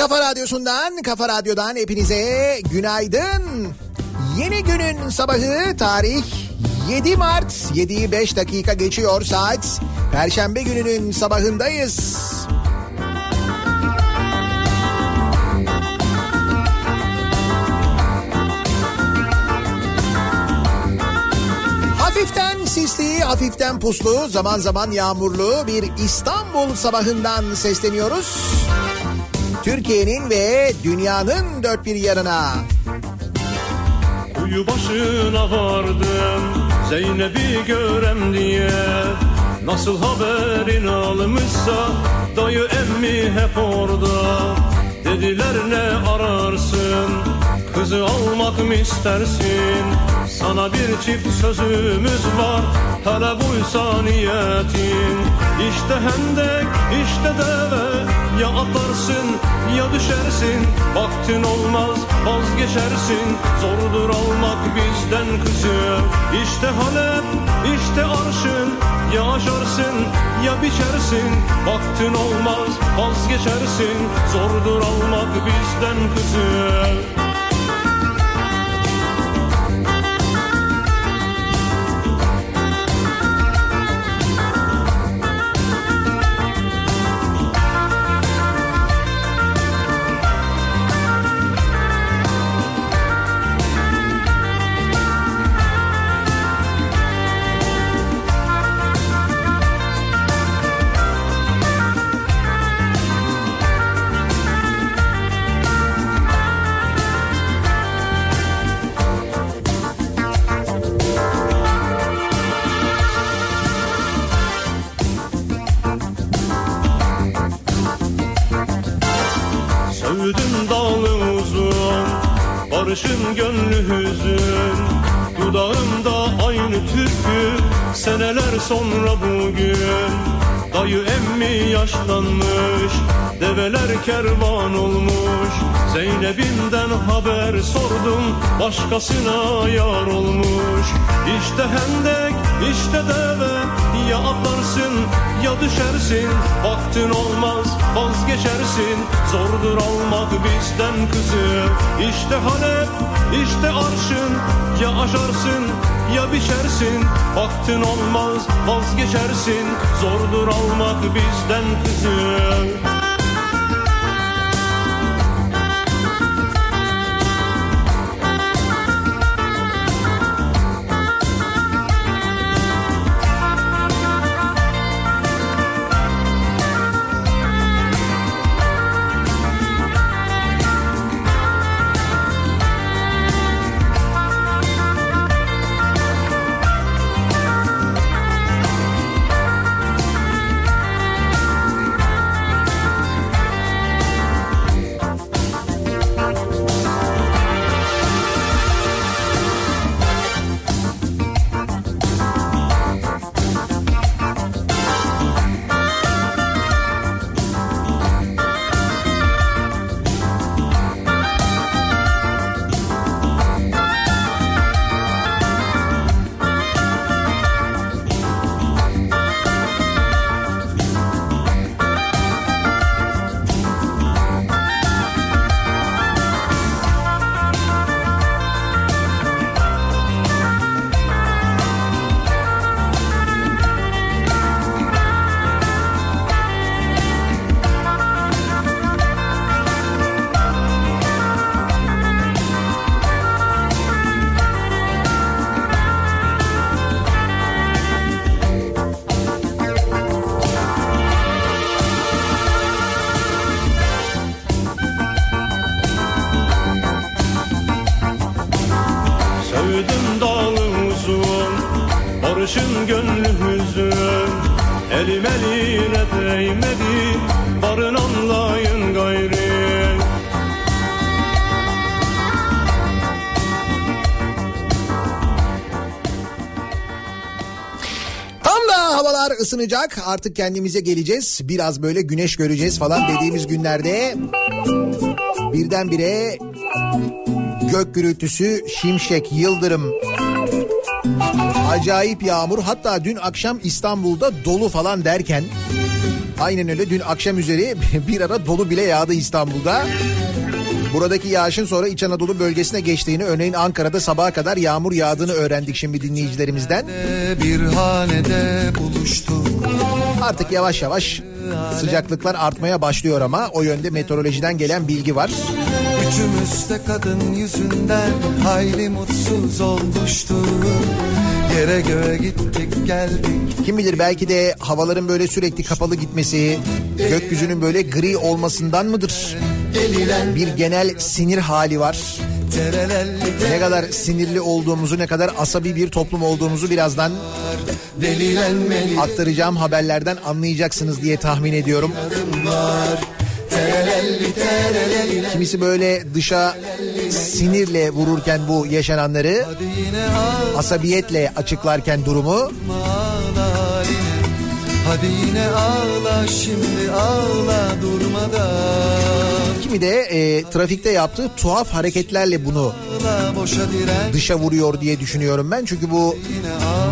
kafa radyosundan, kafa radyodan hepinize günaydın. Yeni günün sabahı tarih 7 Mart 7'yi 5 dakika geçiyor saat. Perşembe gününün sabahındayız. Hafiften sisli, hafiften puslu, zaman zaman yağmurlu bir İstanbul sabahından sesleniyoruz. Türkiye'nin ve dünyanın dört bir yanına. Kuyu başına vardım Zeynep'i görem diye. Nasıl haberin almışsa Dayı emmi hep orada. Dediler ne ararsın? Kızı almak mı istersin? Sana bir çift sözümüz var Hele buysa niyetin. İşte hendek işte deve Ya atlarsın ya düşersin. Vaktin olmaz vazgeçersin. Zordur almak bizden kızı İşte Halep işte arşın. Ya aşarsın ya biçersin. Vaktin olmaz vazgeçersin. Zordur almak bizden kızı sonra bugün Dayı emmi yaşlanmış Develer kervan olmuş. Zeynep'inden haber sordum Başkasına yar olmuş. İşte hendek işte deve Ya atlarsın ya düşersin. Vaktin olmaz vazgeçersin Zordur almak bizden kızı. İşte Halep işte arşın Ya aşarsın ya biçersin Vaktin olmaz vazgeçersin. Zordur almak bizden kızı ısınacak artık kendimize geleceğiz. Biraz böyle güneş göreceğiz falan dediğimiz günlerde birdenbire gök gürültüsü, şimşek, yıldırım, acayip yağmur hatta dün akşam İstanbul'da dolu falan derken aynen öyle dün akşam üzeri bir ara dolu bile yağdı İstanbul'da. Buradaki yağışın sonra İç Anadolu bölgesine geçtiğini örneğin Ankara'da sabaha kadar yağmur yağdığını öğrendik şimdi dinleyicilerimizden. bir hanede buluştuk Artık yavaş yavaş sıcaklıklar artmaya başlıyor ama o yönde meteorolojiden gelen bilgi var. Üçümüz de kadın yüzünden hayli mutsuz olmuştuk Yere göğe gittik geldik Kim bilir belki de havaların böyle sürekli kapalı gitmesi, gökyüzünün böyle gri olmasından mıdır? Bir genel sinir hali var. Ne kadar sinirli olduğumuzu, ne kadar asabi bir toplum olduğumuzu birazdan aktaracağım haberlerden anlayacaksınız diye tahmin ediyorum. Kimisi böyle dışa sinirle vururken bu yaşananları, asabiyetle açıklarken durumu Hadi yine ağla şimdi ağla durmadan kimi de e, trafikte yaptığı tuhaf hareketlerle bunu dışa vuruyor diye düşünüyorum ben. Çünkü bu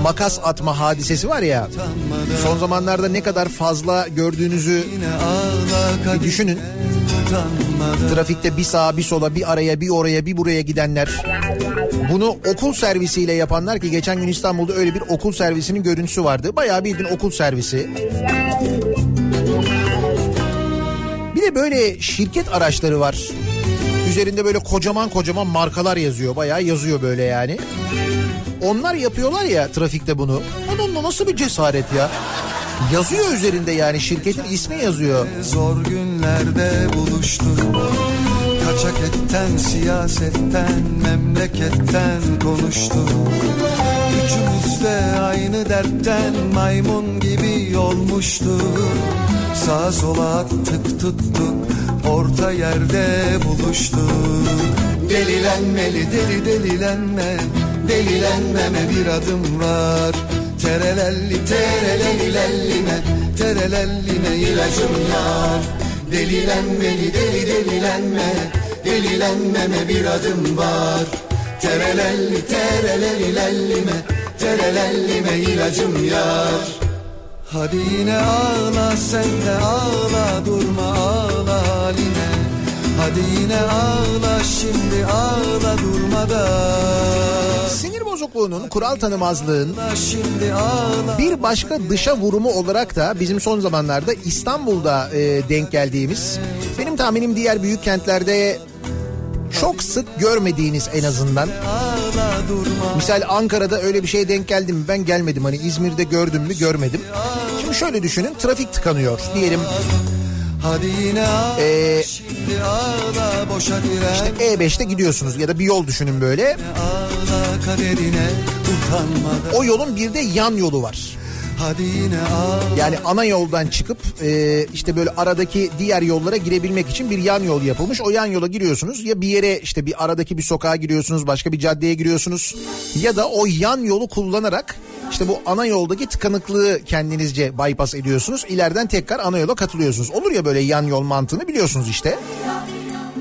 makas atma hadisesi var ya son zamanlarda ne kadar fazla gördüğünüzü bir düşünün. Trafikte bir sağa bir sola bir araya bir oraya bir buraya gidenler. Bunu okul servisiyle yapanlar ki geçen gün İstanbul'da öyle bir okul servisinin görüntüsü vardı. Bayağı bildiğin okul servisi. Bir de böyle şirket araçları var. Üzerinde böyle kocaman kocaman markalar yazıyor. Bayağı yazıyor böyle yani. Onlar yapıyorlar ya trafikte bunu. Onun nasıl bir cesaret ya? Yazıyor üzerinde yani şirketin ismi yazıyor. Zor günlerde buluştuk Kaçak etten, siyasetten, memleketten konuştuk. Üçümüz de aynı dertten maymun gibi olmuştuk Sağa sola attık tuttuk, orta yerde buluştuk. Delilenmeli deli delilenme Delilenmeme bir adım var. Terelelli terelellillime Terelellime ilacım yar Delilenmeli deli delilenme Delilenmeme bir adım var. Terelelli terelellillime Terelellime ilacım yar. Hadi yine ağla sen de ağla durma ağla haline. Hadi yine ağla şimdi ağla durmadan Sinir bozukluğunun, kural tanımazlığın bir başka dışa vurumu olarak da bizim son zamanlarda İstanbul'da e, denk geldiğimiz benim tahminim diğer büyük kentlerde çok sık görmediğiniz en azından. Misal Ankara'da öyle bir şeye denk geldim mi ben gelmedim hani İzmir'de gördüm mü görmedim. Şimdi şöyle düşünün trafik tıkanıyor diyelim Hadi yine ağla Ee, şimdi ağla boşa diren işte E5'te gidiyorsunuz ya da bir yol düşünün böyle. Ağla kaderine utanmadan O yolun bir de yan yolu var. Hadi yine ağla Yani ana yoldan çıkıp e, işte böyle aradaki diğer yollara girebilmek için bir yan yol yapılmış. O yan yola giriyorsunuz ya bir yere işte bir aradaki bir sokağa giriyorsunuz başka bir caddeye giriyorsunuz. Ya da o yan yolu kullanarak işte bu ana yoldaki tıkanıklığı kendinizce bypass ediyorsunuz. İleriden tekrar ana yola katılıyorsunuz. Olur ya böyle yan yol mantığını biliyorsunuz işte.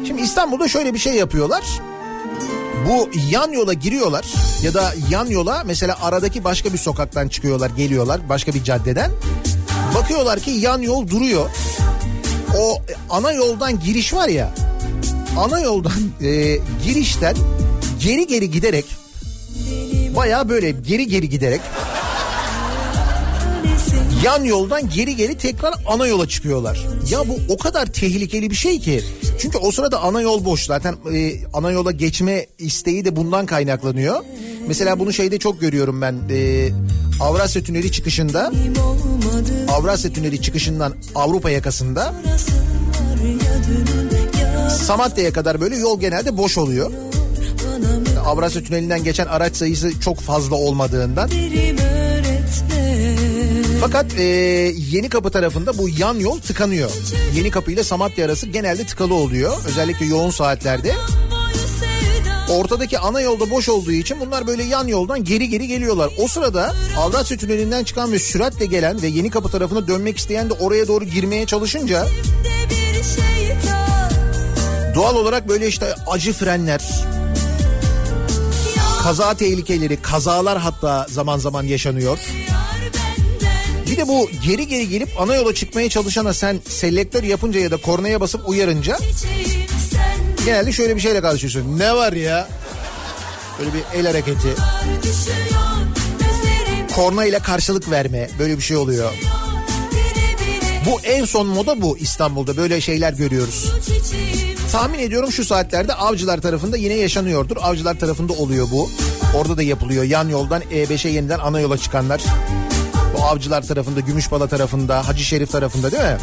Şimdi İstanbul'da şöyle bir şey yapıyorlar. Bu yan yola giriyorlar ya da yan yola mesela aradaki başka bir sokaktan çıkıyorlar geliyorlar başka bir caddeden. Bakıyorlar ki yan yol duruyor. O ana yoldan giriş var ya ana yoldan e, girişten geri geri giderek baya böyle geri geri giderek yan yoldan geri geri tekrar ana yola çıkıyorlar. Ya bu o kadar tehlikeli bir şey ki. Çünkü o sırada ana yol boş. Zaten e, ana yola geçme isteği de bundan kaynaklanıyor. Mesela bunu şeyde çok görüyorum ben. E, Avrasya Tüneli çıkışında Avrasya Tüneli çıkışından Avrupa yakasında Samatya'ya kadar böyle yol genelde boş oluyor. Avrasya Tüneli'nden geçen araç sayısı çok fazla olmadığından. Fakat e, Yeni Kapı tarafında bu yan yol tıkanıyor. Yeni Kapı ile Samatya arası genelde tıkalı oluyor. Özellikle yoğun saatlerde. Ortadaki ana yolda boş olduğu için bunlar böyle yan yoldan geri geri geliyorlar. O sırada Avrasya Tüneli'nden çıkan ve süratle gelen ve Yeni Kapı tarafına dönmek isteyen de oraya doğru girmeye çalışınca doğal olarak böyle işte acı frenler, kaza tehlikeleri, kazalar hatta zaman zaman yaşanıyor. Bir de bu geri geri gelip ana yola çıkmaya çalışana sen selektör yapınca ya da kornaya basıp uyarınca genelde şöyle bir şeyle karşılaşıyorsun. Ne var ya? Böyle bir el hareketi. Korna ile karşılık verme böyle bir şey oluyor. Bu en son moda bu İstanbul'da böyle şeyler görüyoruz. Tahmin ediyorum şu saatlerde avcılar tarafında yine yaşanıyordur. Avcılar tarafında oluyor bu. Orada da yapılıyor. Yan yoldan E5'e yeniden ana yola çıkanlar. Bu avcılar tarafında, Gümüşbala tarafında, Hacı Şerif tarafında değil mi?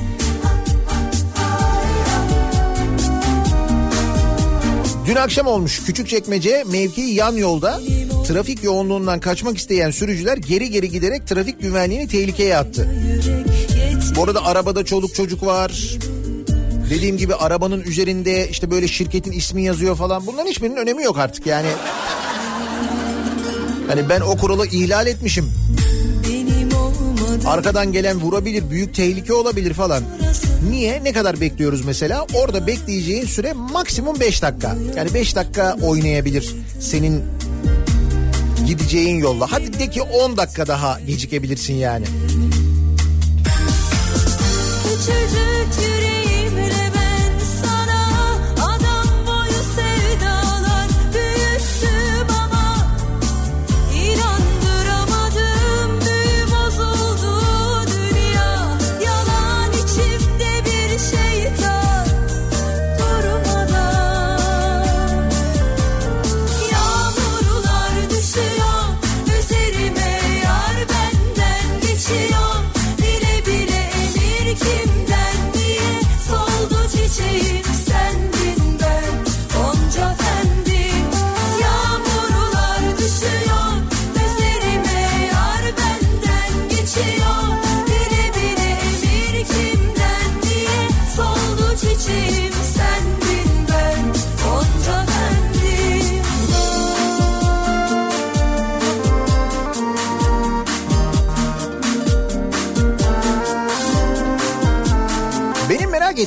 Dün akşam olmuş Küçükçekmece mevkii yan yolda trafik yoğunluğundan kaçmak isteyen sürücüler geri geri giderek trafik güvenliğini tehlikeye attı. Bu arada arabada çoluk çocuk var. Dediğim gibi arabanın üzerinde işte böyle şirketin ismi yazıyor falan. Bunların hiçbirinin önemi yok artık yani. Hani ben o kuralı ihlal etmişim. Arkadan gelen vurabilir, büyük tehlike olabilir falan. Niye? Ne kadar bekliyoruz mesela? Orada bekleyeceğin süre maksimum 5 dakika. Yani 5 dakika oynayabilir senin gideceğin yolla. Hadi de ki 10 dakika daha gecikebilirsin yani. Küçücük yüreğimle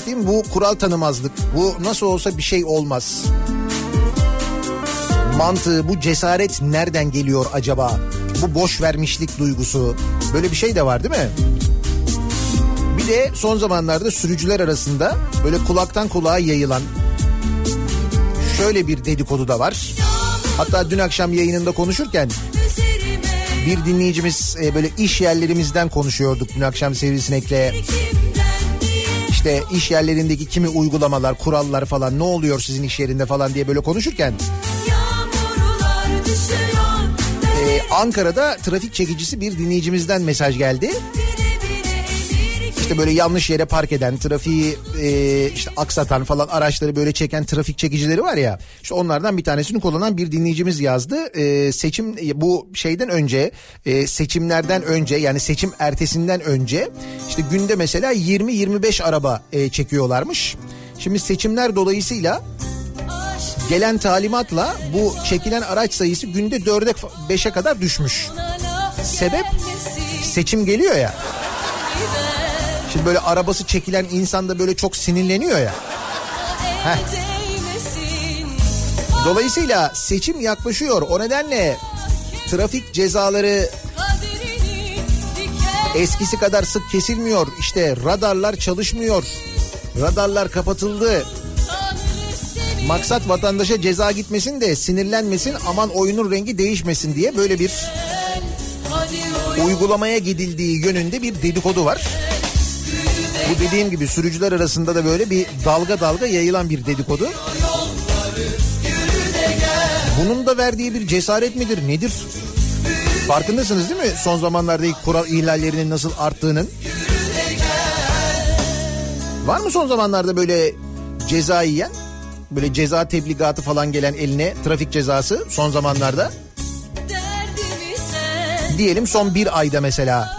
Benim merak ettiğim bu kural tanımazlık. Bu nasıl olsa bir şey olmaz. Mantığı, bu cesaret nereden geliyor acaba? Bu boş vermişlik duygusu. Böyle bir şey de var değil mi? Bir de son zamanlarda sürücüler arasında böyle kulaktan kulağa yayılan şöyle bir dedikodu da var. Hatta dün akşam yayınında konuşurken bir dinleyicimiz e, böyle iş yerlerimizden konuşuyorduk dün akşam Sivrisinek'le. İşte iş yerlerindeki kimi uygulamalar, kurallar falan ne oluyor sizin iş yerinde falan diye böyle konuşurken e, Ankara'da trafik çekicisi bir dinleyicimizden mesaj geldi. İşte böyle yanlış yere park eden, trafiği e, işte aksatan falan araçları böyle çeken trafik çekicileri var ya. İşte onlardan bir tanesini kullanan bir dinleyicimiz yazdı. E, seçim bu şeyden önce, e, seçimlerden önce yani seçim ertesinden önce işte günde mesela 20-25 araba e, çekiyorlarmış. Şimdi seçimler dolayısıyla gelen talimatla bu çekilen araç sayısı günde 4'e 5'e kadar düşmüş. Sebep? Seçim geliyor ya. Şimdi böyle arabası çekilen insan da böyle çok sinirleniyor ya. değmesin Dolayısıyla seçim yaklaşıyor. O nedenle trafik cezaları eskisi kadar sık kesilmiyor. İşte radarlar çalışmıyor. Radarlar kapatıldı. Maksat vatandaşa ceza gitmesin de sinirlenmesin aman oyunun rengi değişmesin diye böyle bir uygulamaya gidildiği yönünde bir dedikodu var. Bu dediğim gibi sürücüler arasında da böyle bir dalga dalga yayılan bir dedikodu. Bunun da verdiği bir cesaret midir nedir? Farkındasınız değil mi son zamanlardaki kural ihlallerinin nasıl arttığının? Var mı son zamanlarda böyle ceza yiyen? Böyle ceza tebligatı falan gelen eline trafik cezası son zamanlarda? Diyelim son bir ayda mesela.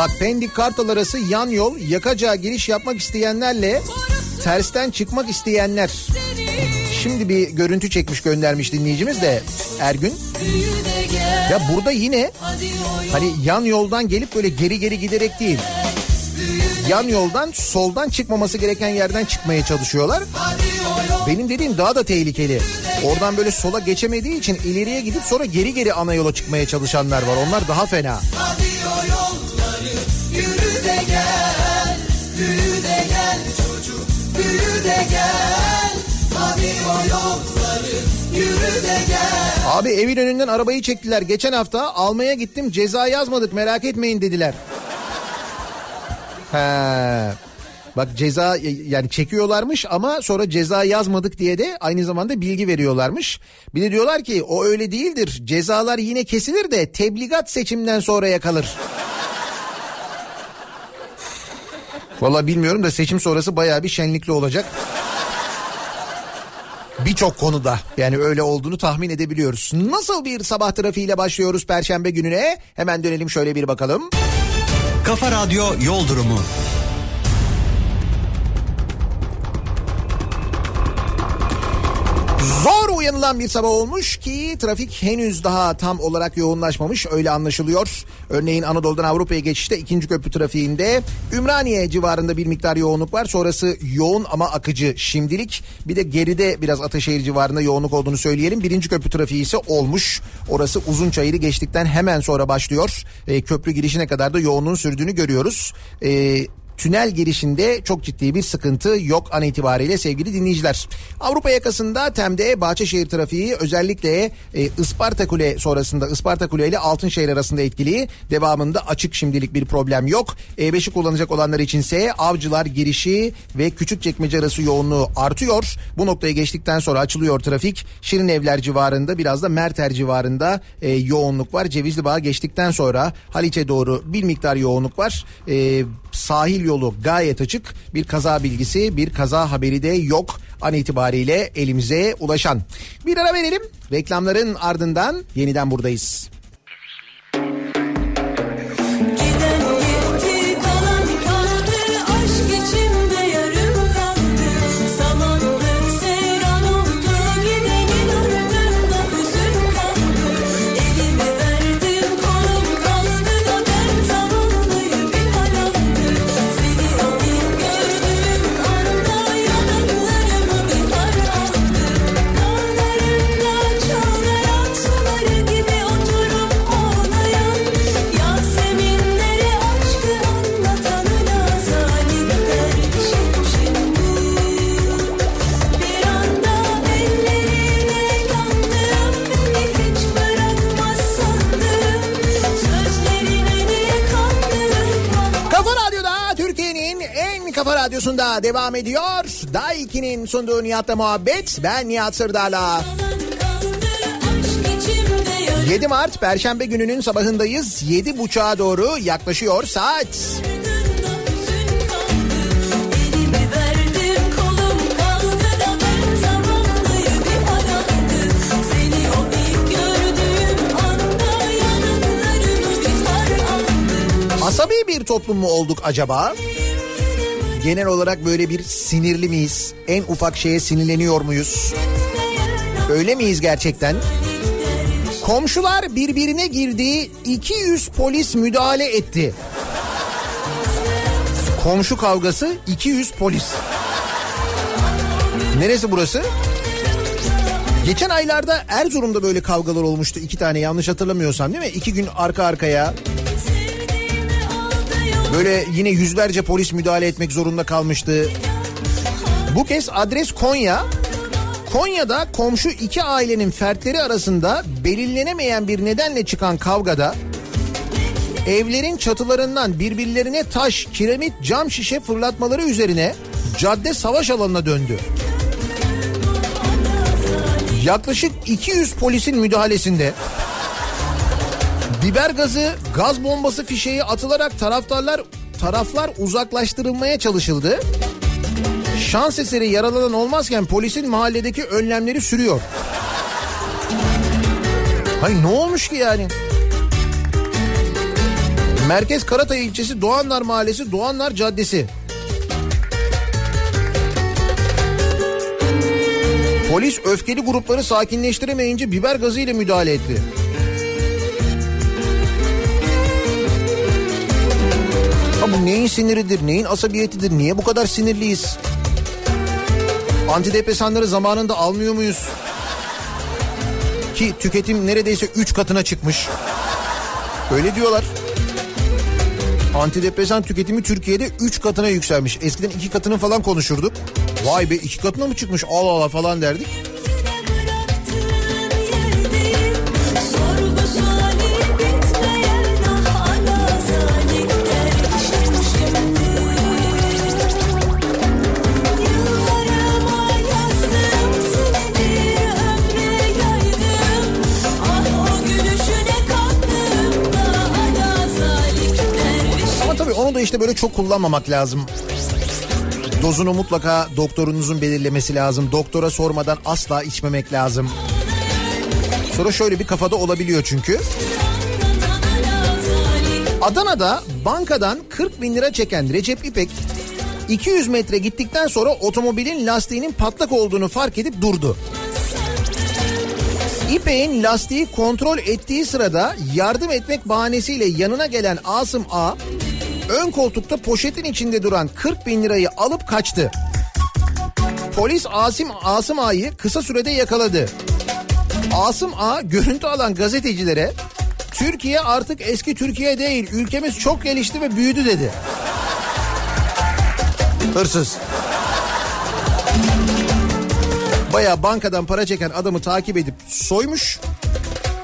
Bak Pendik Kartal arası yan yol yakacağa giriş yapmak isteyenlerle tersten çıkmak isteyenler. Şimdi bir görüntü çekmiş göndermiş dinleyicimiz de Ergün. Ya burada yine yol hani yan yoldan gelip böyle geri geri giderek değil. Yan yoldan soldan çıkmaması gereken yerden çıkmaya çalışıyorlar. Benim dediğim daha da tehlikeli. Oradan böyle sola geçemediği için ileriye gidip sonra geri geri ana yola çıkmaya çalışanlar var. Onlar daha fena. Hadi yolları yürü de gel Büyü de gel çocuk büyü de gel Hadi o yolları yürü de gel Abi evin önünden arabayı çektiler. Geçen hafta almaya gittim ceza yazmadık merak etmeyin dediler. He. Bak ceza yani çekiyorlarmış ama sonra ceza yazmadık diye de aynı zamanda bilgi veriyorlarmış. Bir de diyorlar ki o öyle değildir. Cezalar yine kesilir de tebligat seçimden sonraya kalır. Valla bilmiyorum da seçim sonrası bayağı bir şenlikli olacak. Birçok konuda yani öyle olduğunu tahmin edebiliyoruz. Nasıl bir sabah trafiğiyle başlıyoruz perşembe gününe? Hemen dönelim şöyle bir bakalım. Kafa Radyo Yol Durumu. Zor uyanılan bir sabah olmuş ki trafik henüz daha tam olarak yoğunlaşmamış öyle anlaşılıyor. Örneğin Anadolu'dan Avrupa'ya geçişte ikinci köprü trafiğinde Ümraniye civarında bir miktar yoğunluk var. Sonrası yoğun ama akıcı şimdilik. Bir de geride biraz Ataşehir civarında yoğunluk olduğunu söyleyelim. Birinci köprü trafiği ise olmuş. Orası uzun çayırı geçtikten hemen sonra başlıyor. E, köprü girişine kadar da yoğunluğun sürdüğünü görüyoruz. E, tünel girişinde çok ciddi bir sıkıntı yok an itibariyle sevgili dinleyiciler. Avrupa yakasında Tem'de Bahçeşehir trafiği özellikle e, Isparta Kule sonrasında Isparta Kule ile Altınşehir arasında etkili. Devamında açık şimdilik bir problem yok. E5'i kullanacak olanlar içinse Avcılar girişi ve Küçükçekmece arası yoğunluğu artıyor. Bu noktaya geçtikten sonra açılıyor trafik. Şirin Evler civarında biraz da Merter civarında e, yoğunluk var. Cevizli Bağ geçtikten sonra Haliç'e doğru bir miktar yoğunluk var. E, sahil yolu gayet açık. Bir kaza bilgisi, bir kaza haberi de yok an itibariyle elimize ulaşan. Bir ara verelim. Reklamların ardından yeniden buradayız. Radyosunda devam ediyor. Day 2'nin sunduğu Nihat'la muhabbet. Ben Nihat Sırdar'la. kaldı aşk içimde yarım 7 Mart Perşembe gününün sabahındayız. 7.30'a doğru yaklaşıyor saat. Aldı Asabi bir toplum mu olduk acaba? Genel olarak böyle bir sinirli miyiz? En ufak şeye sinirleniyor muyuz? Öyle miyiz gerçekten? Komşular birbirine girdi, 200 polis müdahale etti. Komşu kavgası 200 polis. Neresi burası? Geçen aylarda Erzurum'da böyle kavgalar olmuştu. iki tane yanlış hatırlamıyorsam değil mi? İki gün arka arkaya. Böyle yine yüzlerce polis müdahale etmek zorunda kalmıştı. Bu kez adres Konya. Konya'da komşu iki ailenin fertleri arasında belirlenemeyen bir nedenle çıkan kavgada evlerin çatılarından birbirlerine taş, kiremit, cam şişe fırlatmaları üzerine cadde savaş alanına döndü. Yaklaşık 200 polisin müdahalesinde biber gazı, gaz bombası fişeği atılarak taraftarlar taraflar uzaklaştırılmaya çalışıldı. Şans eseri yaralanan olmazken polisin mahalledeki önlemleri sürüyor. Hayır ne olmuş ki yani? Merkez Karatay ilçesi Doğanlar Mahallesi Doğanlar Caddesi. Polis öfkeli grupları sakinleştiremeyince biber gazı ile müdahale etti. Bu neyin siniridir, neyin asabiyetidir, niye bu kadar sinirliyiz? Antidepresanları zamanında almıyor muyuz? Ki tüketim neredeyse 3 katına çıkmış. Öyle diyorlar. Antidepresan tüketimi Türkiye'de 3 katına yükselmiş. Eskiden 2 katını falan konuşurduk. Vay be 2 katına mı çıkmış Allah Allah falan derdik. Da işte böyle çok kullanmamak lazım. Dozunu mutlaka doktorunuzun belirlemesi lazım. Doktora sormadan asla içmemek lazım. Sonra şöyle bir kafada olabiliyor çünkü. Adana'da bankadan 40 bin lira çeken Recep İpek 200 metre gittikten sonra otomobilin lastiğinin patlak olduğunu fark edip durdu. İpek'in lastiği kontrol ettiği sırada yardım etmek bahanesiyle yanına gelen Asım A ön koltukta poşetin içinde duran 40 bin lirayı alıp kaçtı. Polis Asım, Asım A'yı kısa sürede yakaladı. Asım A görüntü alan gazetecilere Türkiye artık eski Türkiye değil ülkemiz çok gelişti ve büyüdü dedi. Hırsız. Baya bankadan para çeken adamı takip edip soymuş.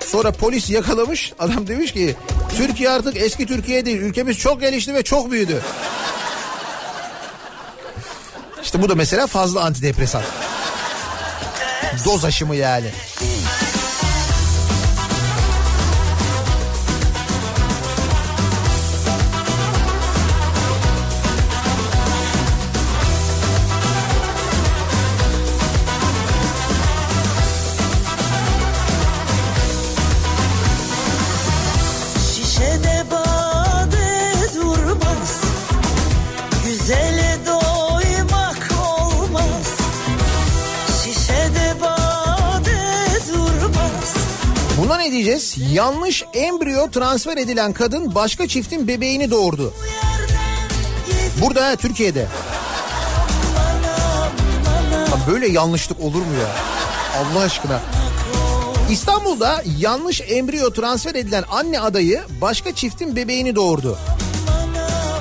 Sonra polis yakalamış. Adam demiş ki Türkiye artık eski Türkiye değil. Ülkemiz çok gelişti ve çok büyüdü. İşte bu da mesela fazla antidepresan. Doz aşımı yani. Diyeceğiz? Yanlış embriyo transfer edilen kadın başka çiftin bebeğini doğurdu. Burada Türkiye'de. Ya böyle yanlışlık olur mu ya? Allah aşkına. İstanbul'da yanlış embriyo transfer edilen anne adayı başka çiftin bebeğini doğurdu.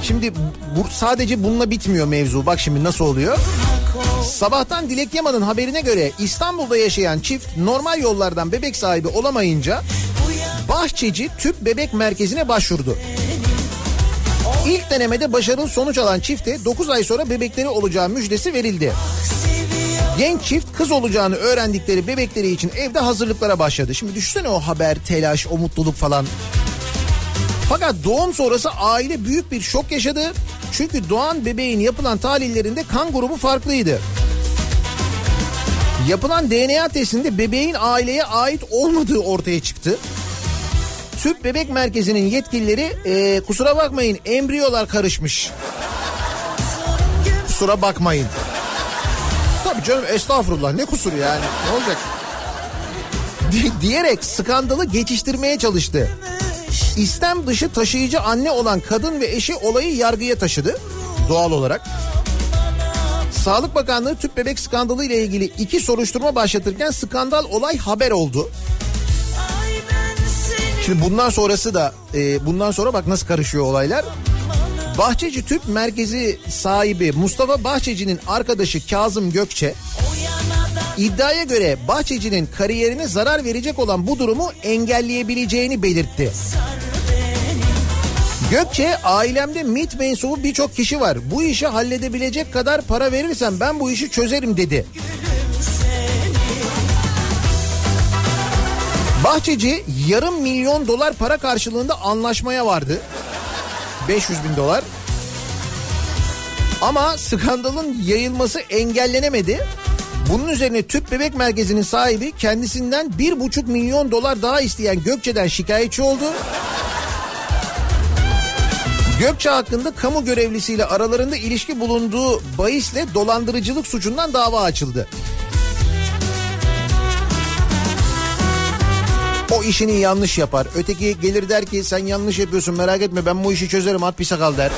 Şimdi bu sadece bununla bitmiyor mevzu. Bak şimdi nasıl oluyor? Sabahtan Dilek Yaman'ın haberine göre İstanbul'da yaşayan çift normal yollardan bebek sahibi olamayınca Bahçeci Tüp Bebek Merkezi'ne başvurdu. İlk denemede başarılı sonuç alan çifte 9 ay sonra bebekleri olacağı müjdesi verildi. Genç çift kız olacağını öğrendikleri bebekleri için evde hazırlıklara başladı. Şimdi düşünsene o haber, telaş, o mutluluk falan. Fakat doğum sonrası aile büyük bir şok yaşadı. Çünkü doğan bebeğin yapılan tahlillerinde kan grubu farklıydı. Yapılan DNA testinde bebeğin aileye ait olmadığı ortaya çıktı. Tüp Bebek Merkezi'nin yetkilileri "Ee, kusura bakmayın embriyolar karışmış. Kusura bakmayın. Tabii canım estağfurullah ne kusuru yani ne olacak? Di- diyerek skandalı geçiştirmeye çalıştı. İstem dışı taşıyıcı anne olan kadın ve eşi olayı yargıya taşıdı doğal olarak. Sağlık Bakanlığı tüp bebek skandalı ile ilgili iki soruşturma başlatırken skandal olay haber oldu. Şimdi bundan sonrası da e, bundan sonra bak nasıl karışıyor olaylar. Bahçeci Tüp Merkezi sahibi Mustafa Bahçeci'nin arkadaşı Kazım Gökçe iddiaya göre Bahçeci'nin kariyerine zarar verecek olan bu durumu engelleyebileceğini belirtti. Gökçe ailemde MİT mensubu birçok kişi var. Bu işi halledebilecek kadar para verirsem ben bu işi çözerim dedi. Bahçeci yarım milyon dolar para karşılığında anlaşmaya vardı. 500 bin dolar. Ama skandalın yayılması engellenemedi. Bunun üzerine tüp bebek merkezinin sahibi kendisinden bir buçuk milyon dolar daha isteyen Gökçe'den şikayetçi oldu. Gökçe hakkında kamu görevlisiyle aralarında ilişki bulunduğu bahisle dolandırıcılık suçundan dava açıldı. O işini yanlış yapar. Öteki gelir der ki sen yanlış yapıyorsun merak etme ben bu işi çözerim at bir sakal der.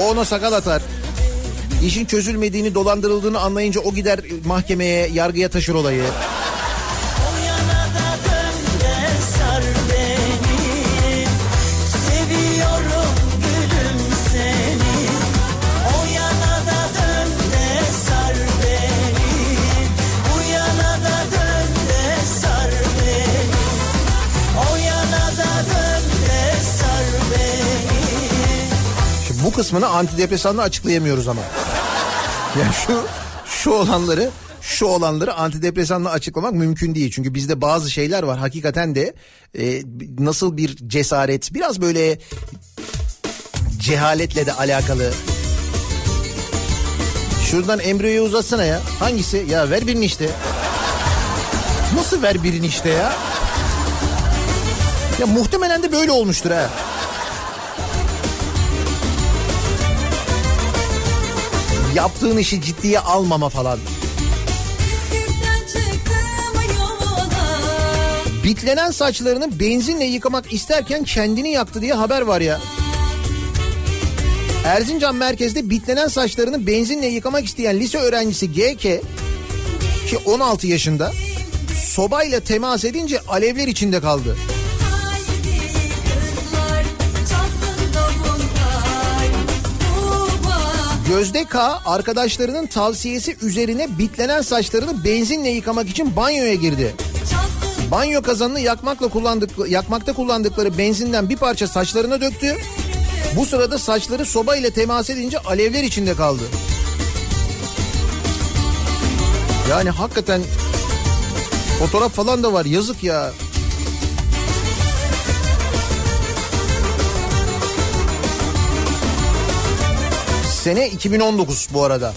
O ona sakal atar. İşin çözülmediğini dolandırıldığını anlayınca o gider mahkemeye yargıya taşır olayı. Kısmını antidepresanla açıklayamıyoruz ama. Yani şu şu olanları şu olanları antidepresanla açıklamak mümkün değil. Çünkü bizde bazı şeyler var hakikaten de e, nasıl bir cesaret biraz böyle cehaletle de alakalı. Şuradan embriyoyu uzatsana ya. Hangisi? Ya ver birini işte. Nasıl ver birini işte ya? Ya muhtemelen de böyle olmuştur ha. Yaptığın işi ciddiye almama falan. Bitlenen saçlarını benzinle yıkamak isterken kendini yaktı diye haber var ya. Erzincan merkezde bitlenen saçlarını benzinle yıkamak isteyen lise öğrencisi GK ki 16 yaşında sobayla temas edince alevler içinde kaldı. Gözde K arkadaşlarının tavsiyesi üzerine bitlenen saçlarını benzinle yıkamak için banyoya girdi. Banyo kazanını yakmakla kullandık, yakmakta kullandıkları benzinden bir parça saçlarına döktü. Bu sırada saçları soba ile temas edince alevler içinde kaldı. Yani hakikaten fotoğraf falan da var yazık ya. Sene 2019 bu arada.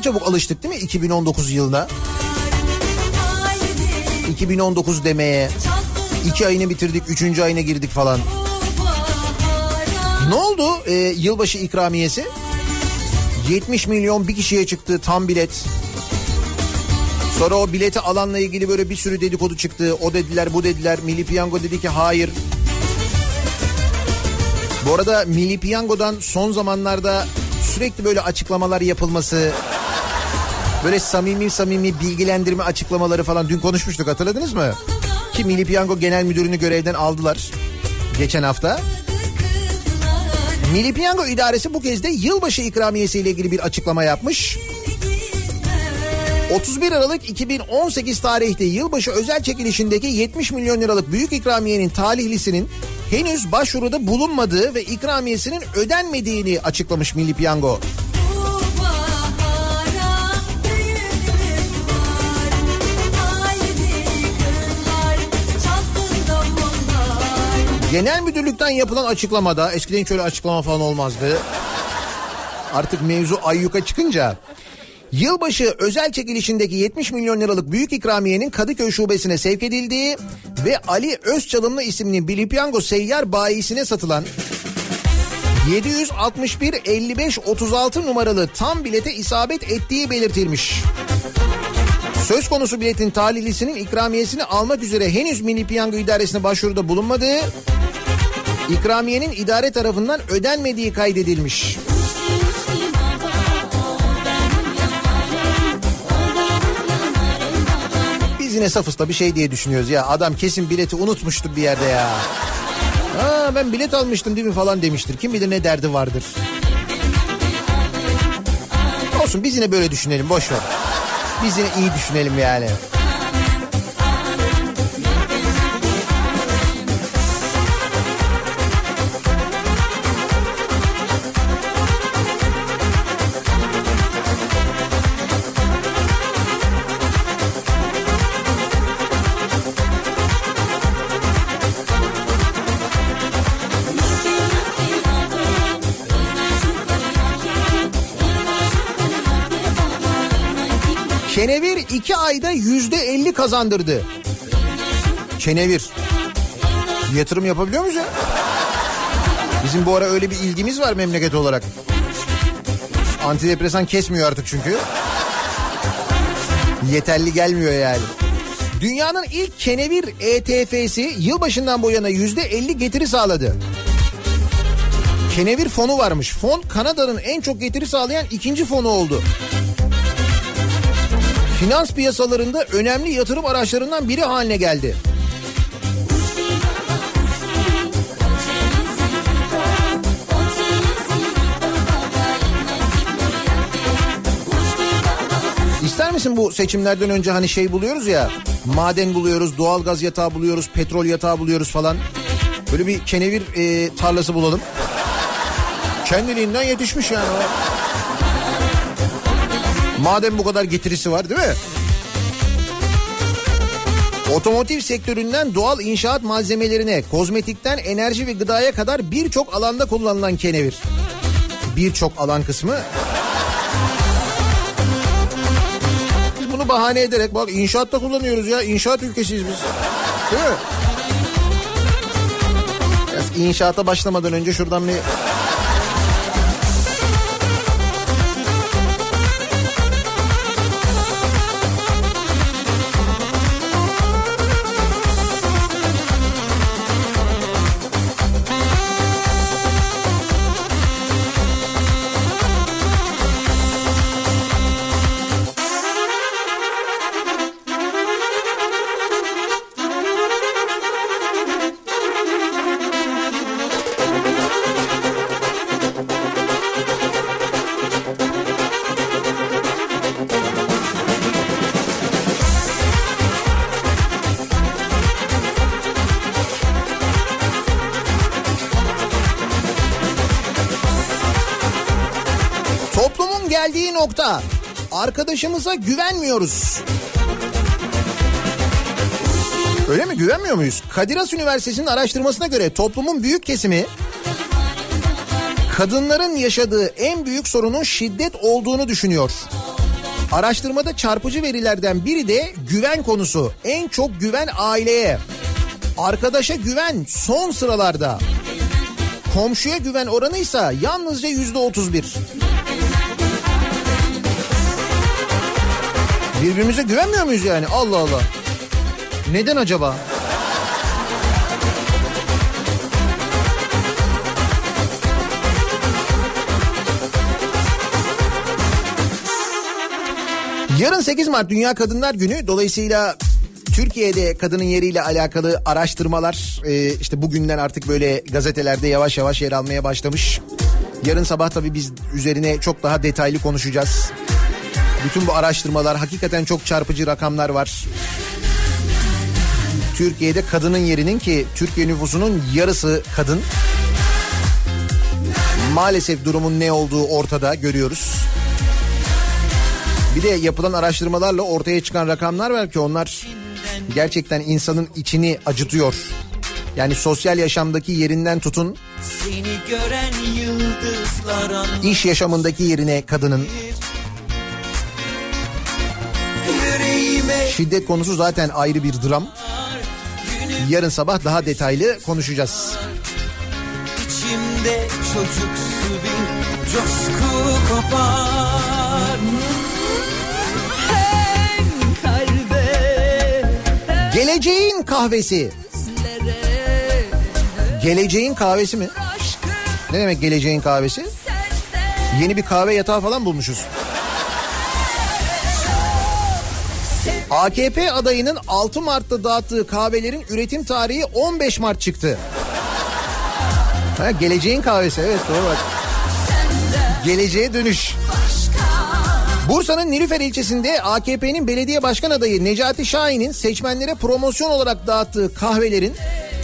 Kadar çabuk alıştık değil mi 2019 yılına? Haydi 2019 demeye. İki ayını bitirdik, üçüncü ayına girdik falan. Ne oldu e, yılbaşı ikramiyesi? 70 milyon bir kişiye çıktı tam bilet. Sonra o bileti alanla ilgili böyle bir sürü dedikodu çıktı. O dediler bu dediler. Milli Piyango dedi ki hayır. Bu arada Milli Piyango'dan son zamanlarda sürekli böyle açıklamalar yapılması... Böyle samimi samimi bilgilendirme açıklamaları falan dün konuşmuştuk hatırladınız mı? Ki Milli Piyango Genel Müdürünü görevden aldılar geçen hafta. Milli Piyango İdaresi bu kez de yılbaşı ikramiyesi ile ilgili bir açıklama yapmış. 31 Aralık 2018 tarihte yılbaşı özel çekilişindeki 70 milyon liralık büyük ikramiyenin talihlisinin henüz başvuruda bulunmadığı ve ikramiyesinin ödenmediğini açıklamış Milli Piyango. Genel müdürlükten yapılan açıklamada eskiden hiç öyle açıklama falan olmazdı. Artık mevzu ayyuka çıkınca Yılbaşı özel çekilişindeki 70 milyon liralık büyük ikramiyenin Kadıköy şubesine sevk edildiği ve Ali Özçalımlı isimli Milli Piyango seyyar bayisine satılan 761 55 36 numaralı tam bilete isabet ettiği belirtilmiş. Söz konusu biletin talihlisinin ikramiyesini almak üzere henüz Milli Piyango İdaresi'ne başvuruda bulunmadığı, ikramiyenin idare tarafından ödenmediği kaydedilmiş. Biz yine safız bir şey diye düşünüyoruz ya. Adam kesin bileti unutmuştu bir yerde ya. Ha ben bilet almıştım değil mi falan demiştir. Kim bilir ne derdi vardır. Olsun biz yine böyle düşünelim boş ver. Biz yine iyi düşünelim yani. İki ayda yüzde elli kazandırdı. Kenevir. Yatırım yapabiliyor muyuz ya? Bizim bu ara öyle bir ilgimiz var memleket olarak. Antidepresan kesmiyor artık çünkü. Yeterli gelmiyor yani. Dünyanın ilk kenevir ETF'si yılbaşından bu yana yüzde elli getiri sağladı. Kenevir fonu varmış. Fon Kanada'nın en çok getiri sağlayan ikinci fonu oldu. Finans piyasalarında önemli yatırım araçlarından biri haline geldi. İster misin bu seçimlerden önce hani şey buluyoruz ya maden buluyoruz, doğalgaz yatağı buluyoruz, petrol yatağı buluyoruz falan. Böyle bir kenevir e, tarlası bulalım. Kendiliğinden yetişmiş yani o. Madem bu kadar getirisi var değil mi? Otomotiv sektöründen doğal inşaat malzemelerine, kozmetikten enerji ve gıdaya kadar birçok alanda kullanılan kenevir. Birçok alan kısmı. Biz bunu bahane ederek bak inşaatta kullanıyoruz ya. İnşaat ülkesiyiz biz. Değil mi? Biraz inşaata başlamadan önce şuradan bir Arkadaşımıza güvenmiyoruz. Öyle mi güvenmiyor muyuz? Kadir Has Üniversitesi'nin araştırmasına göre toplumun büyük kesimi kadınların yaşadığı en büyük sorunun şiddet olduğunu düşünüyor. Araştırmada çarpıcı verilerden biri de güven konusu. En çok güven aileye. Arkadaşa güven son sıralarda. Komşuya güven oranı ise yalnızca yüzde otuz bir. Birbirimize güvenmiyor muyuz yani? Allah Allah. Neden acaba? Yarın 8 Mart Dünya Kadınlar Günü. Dolayısıyla Türkiye'de kadının yeriyle alakalı araştırmalar e, işte bugünden artık böyle gazetelerde yavaş yavaş yer almaya başlamış. Yarın sabah tabii biz üzerine çok daha detaylı konuşacağız. Bütün bu araştırmalar hakikaten çok çarpıcı rakamlar var. Türkiye'de kadının yerinin ki Türkiye nüfusunun yarısı kadın. Maalesef durumun ne olduğu ortada görüyoruz. Bir de yapılan araştırmalarla ortaya çıkan rakamlar var ki onlar gerçekten insanın içini acıtıyor. Yani sosyal yaşamdaki yerinden tutun Seni gören yıldızlar anlar iş yaşamındaki yerine kadının şiddet konusu zaten ayrı bir dram. Yarın sabah daha detaylı konuşacağız. içimde çocuksu bir coşku kopar Geleceğin kahvesi. Geleceğin kahvesi mi? Ne demek geleceğin kahvesi? Yeni bir kahve yatağı falan bulmuşuz. AKP adayının 6 Mart'ta dağıttığı kahvelerin üretim tarihi 15 Mart çıktı. Ha, geleceğin kahvesi evet doğru bak. Geleceğe dönüş. Bursa'nın Nilüfer ilçesinde AKP'nin belediye başkan adayı Necati Şahin'in seçmenlere promosyon olarak dağıttığı kahvelerin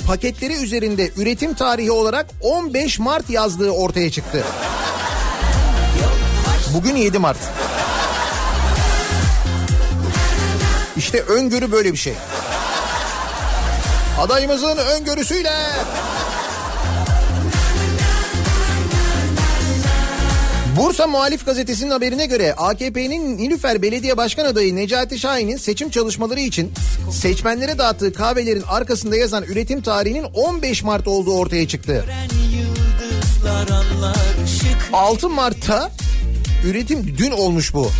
paketleri üzerinde üretim tarihi olarak 15 Mart yazdığı ortaya çıktı. Bugün 7 Mart. İşte öngörü böyle bir şey. Adayımızın öngörüsüyle Bursa Muhalif Gazetesi'nin haberine göre AKP'nin Nilüfer Belediye Başkan adayı Necati Şahin'in seçim çalışmaları için seçmenlere dağıttığı kahvelerin arkasında yazan üretim tarihinin 15 Mart olduğu ortaya çıktı. Gören yıldızlar anlar ışık 6 Mart'ta üretim dün olmuş bu.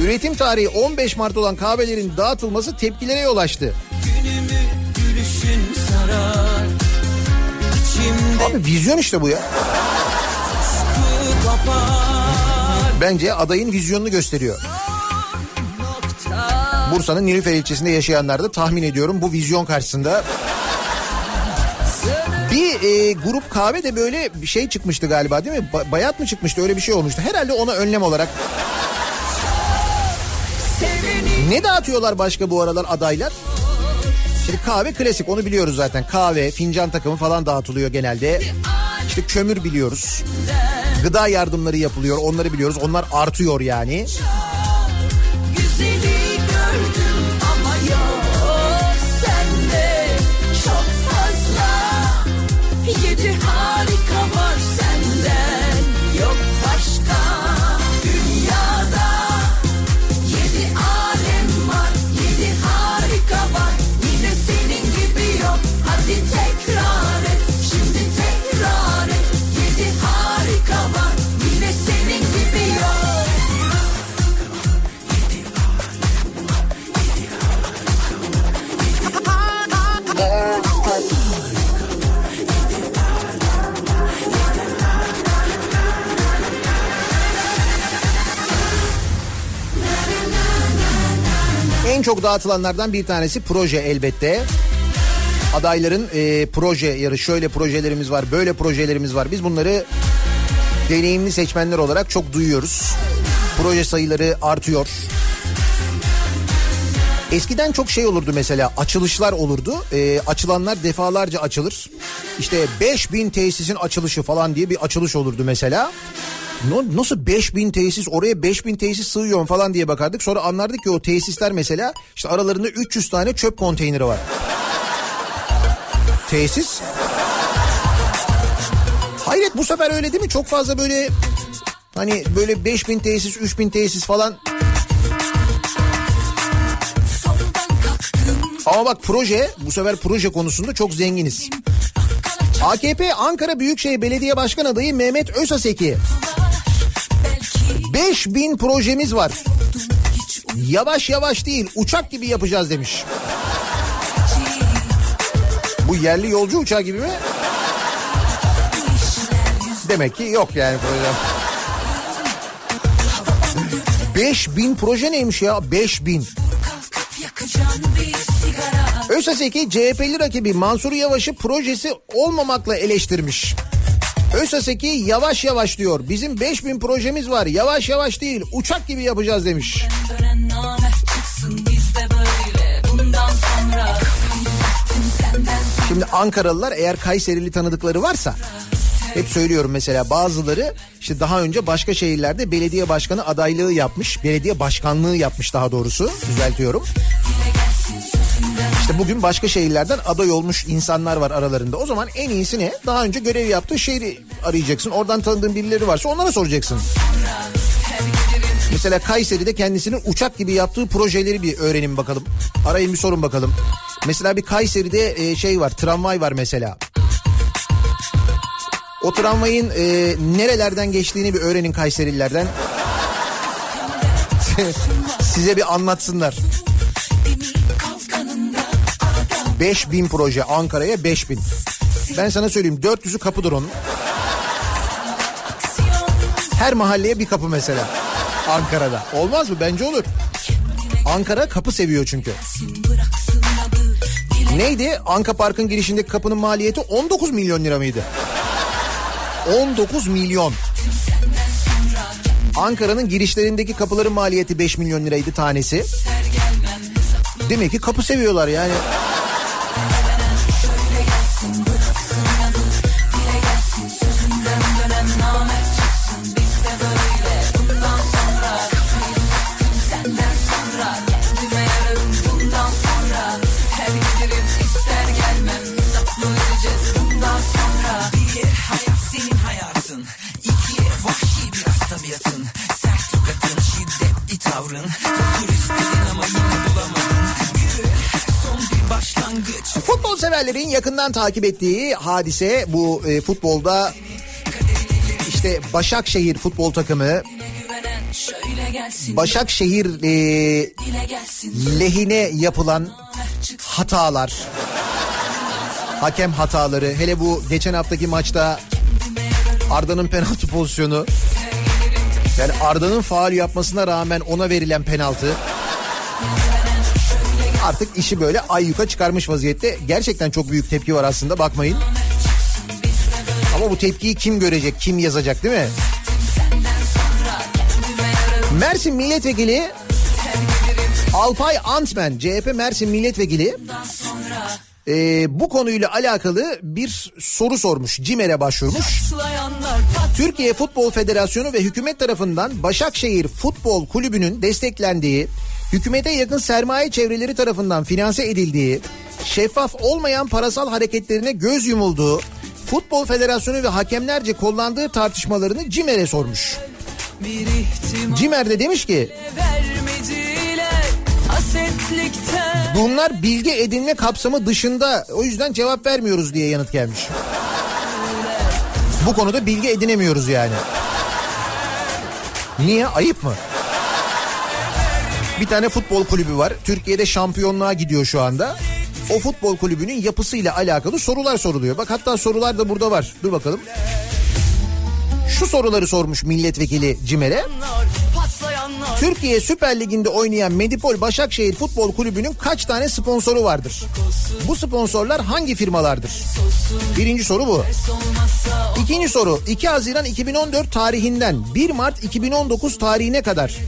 Üretim tarihi 15 Mart olan kahvelerin dağıtılması tepkilere yol açtı. Abi vizyon işte bu ya. Bence adayın vizyonunu gösteriyor. Bursa'nın Nilüfer ilçesinde yaşayanlar da tahmin ediyorum bu vizyon karşısında. Bir e, grup kahve de böyle bir şey çıkmıştı galiba değil mi? Ba- bayat mı çıkmıştı öyle bir şey olmuştu. Herhalde ona önlem olarak. Ne dağıtıyorlar başka bu aralar adaylar? Şimdi kahve klasik onu biliyoruz zaten. Kahve, fincan takımı falan dağıtılıyor genelde. İşte kömür biliyoruz. Gıda yardımları yapılıyor onları biliyoruz. Onlar artıyor yani. Çok dağıtılanlardan bir tanesi proje elbette. Adayların e, proje yarı şöyle projelerimiz var, böyle projelerimiz var. Biz bunları deneyimli seçmenler olarak çok duyuyoruz. Proje sayıları artıyor. Eskiden çok şey olurdu mesela açılışlar olurdu. E, açılanlar defalarca açılır. İşte 5000 tesisin açılışı falan diye bir açılış olurdu mesela. Nasıl 5000 tesis oraya 5000 tesis sığıyor falan diye bakardık. Sonra anlardık ki o tesisler mesela işte aralarında 300 tane çöp konteyneri var. Tesis. Hayret bu sefer öyle değil mi? Çok fazla böyle hani böyle 5000 tesis 3000 tesis falan Ama bak proje bu sefer proje konusunda çok zenginiz. AKP Ankara Büyükşehir Belediye Başkan adayı Mehmet Özaseki 5000 projemiz var. Yavaş yavaş değil uçak gibi yapacağız demiş. Bu yerli yolcu uçağı gibi mi? Demek ki yok yani proje. 5000 proje neymiş ya? 5000. Özaseki CHP'li rakibi Mansur Yavaş'ı projesi olmamakla eleştirmiş. Özaseki yavaş yavaş diyor. Bizim 5000 projemiz var. Yavaş yavaş değil uçak gibi yapacağız demiş. Şimdi Ankaralılar eğer Kayserili tanıdıkları varsa hep söylüyorum mesela bazıları işte daha önce başka şehirlerde belediye başkanı adaylığı yapmış. Belediye başkanlığı yapmış daha doğrusu düzeltiyorum. İşte bugün başka şehirlerden aday olmuş insanlar var aralarında. O zaman en iyisi ne? Daha önce görev yaptığı şehri arayacaksın. Oradan tanıdığın birileri varsa onlara soracaksın. Mesela Kayseri'de kendisinin uçak gibi yaptığı projeleri bir öğrenin bakalım. Arayın bir sorun bakalım. Mesela bir Kayseri'de e, şey var tramvay var mesela. O tramvayın e, nerelerden geçtiğini bir öğrenin Kayserililerden. Size bir anlatsınlar. 5000 proje Ankara'ya 5000. Ben sana söyleyeyim 400'ü kapıdır onun. Her mahalleye bir kapı mesela. Ankara'da. Olmaz mı? Bence olur. Ankara kapı seviyor çünkü. Neydi? Anka Park'ın girişindeki kapının maliyeti 19 milyon lira mıydı? 19 milyon. Ankara'nın girişlerindeki kapıların maliyeti 5 milyon liraydı tanesi. Demek ki kapı seviyorlar yani. Severlerin yakından takip ettiği hadise bu e, futbolda. İşte Başakşehir futbol takımı. Başakşehir e, lehine yapılan hatalar. Hakem hataları. Hele bu geçen haftaki maçta Arda'nın penaltı pozisyonu. Yani Arda'nın faal yapmasına rağmen ona verilen penaltı artık işi böyle ayyuka çıkarmış vaziyette. Gerçekten çok büyük tepki var aslında bakmayın. Ama bu tepkiyi kim görecek, kim yazacak değil mi? Mersin Milletvekili Alpay Antmen, CHP Mersin Milletvekili e, bu konuyla alakalı bir soru sormuş. CİMER'e başvurmuş. Türkiye Futbol Federasyonu ve hükümet tarafından Başakşehir Futbol Kulübü'nün desteklendiği, hükümete yakın sermaye çevreleri tarafından finanse edildiği, şeffaf olmayan parasal hareketlerine göz yumulduğu, Futbol Federasyonu ve hakemlerce kullandığı tartışmalarını CİMER'e sormuş. CİMER de demiş ki bunlar bilgi edinme kapsamı dışında o yüzden cevap vermiyoruz diye yanıt gelmiş. Bu konuda bilgi edinemiyoruz yani. Niye? Ayıp mı? Bir tane futbol kulübü var. Türkiye'de şampiyonluğa gidiyor şu anda. O futbol kulübünün yapısıyla alakalı sorular soruluyor. Bak hatta sorular da burada var. Dur bakalım. Şu soruları sormuş milletvekili Cimer'e. Türkiye Süper Ligi'nde oynayan Medipol Başakşehir Futbol Kulübü'nün kaç tane sponsoru vardır? Bu sponsorlar hangi firmalardır? Birinci soru bu. İkinci soru 2 Haziran 2014 tarihinden 1 Mart 2019 tarihine kadar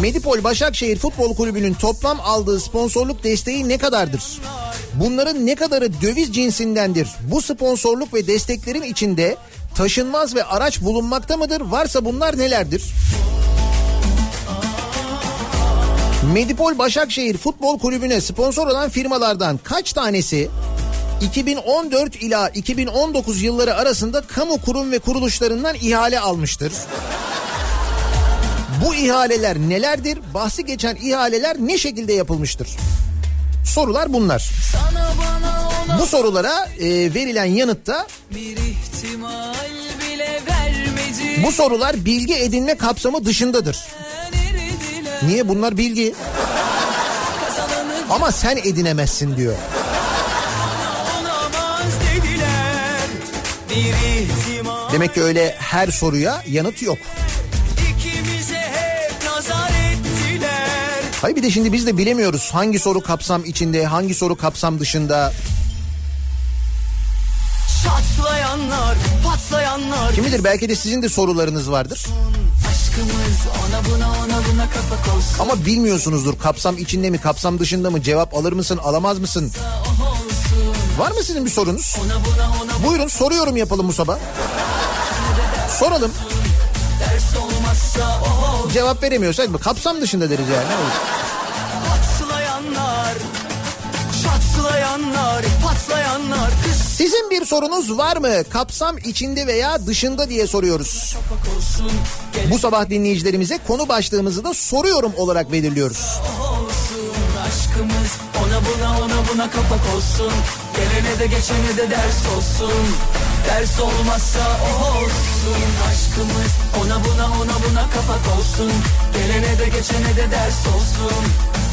Medipol Başakşehir Futbol Kulübü'nün toplam aldığı sponsorluk desteği ne kadardır? Bunların ne kadarı döviz cinsindendir? Bu sponsorluk ve desteklerin içinde taşınmaz ve araç bulunmakta mıdır? Varsa bunlar nelerdir? Medipol Başakşehir Futbol Kulübü'ne sponsor olan firmalardan kaç tanesi 2014 ila 2019 yılları arasında kamu kurum ve kuruluşlarından ihale almıştır? Bu ihaleler nelerdir? Bahsi geçen ihaleler ne şekilde yapılmıştır? Sorular bunlar. Bu sorulara e, verilen yanıtta bu sorular bilgi edinme kapsamı dışındadır. Niye bunlar bilgi? Ama sen edinemezsin diyor. Demek ki öyle her soruya yanıt yok. Hayır bir de şimdi biz de bilemiyoruz hangi soru kapsam içinde, hangi soru kapsam dışında. Çatlayanlar, patlayanlar Kim bilir belki de sizin de sorularınız vardır. ona buna ona buna. Ama bilmiyorsunuzdur kapsam içinde mi, kapsam dışında mı, cevap alır mısın, alamaz mısın? Var mı sizin bir sorunuz? Ona buna Buyurun soruyorum yapalım bu sabah. Soralım. ders olmazsa o Cevap veremiyorsa hadi kapsam dışında deriz yani. Ne olur? Patlayanlar, çatlayanlar, patlayanlar Kız Sizin bir sorunuz var mı? Kapsam içinde veya dışında diye soruyoruz. olsun. Bu sabah dinleyicilerimize konu başlığımızı da soruyorum olarak belirliyoruz. olsun ona buna ona buna kapak olsun. Gelene de geçene de ders olsun. Ders olmazsa olsun aşkımız ona buna ona buna kapak olsun. Gelene de geçene de ders olsun.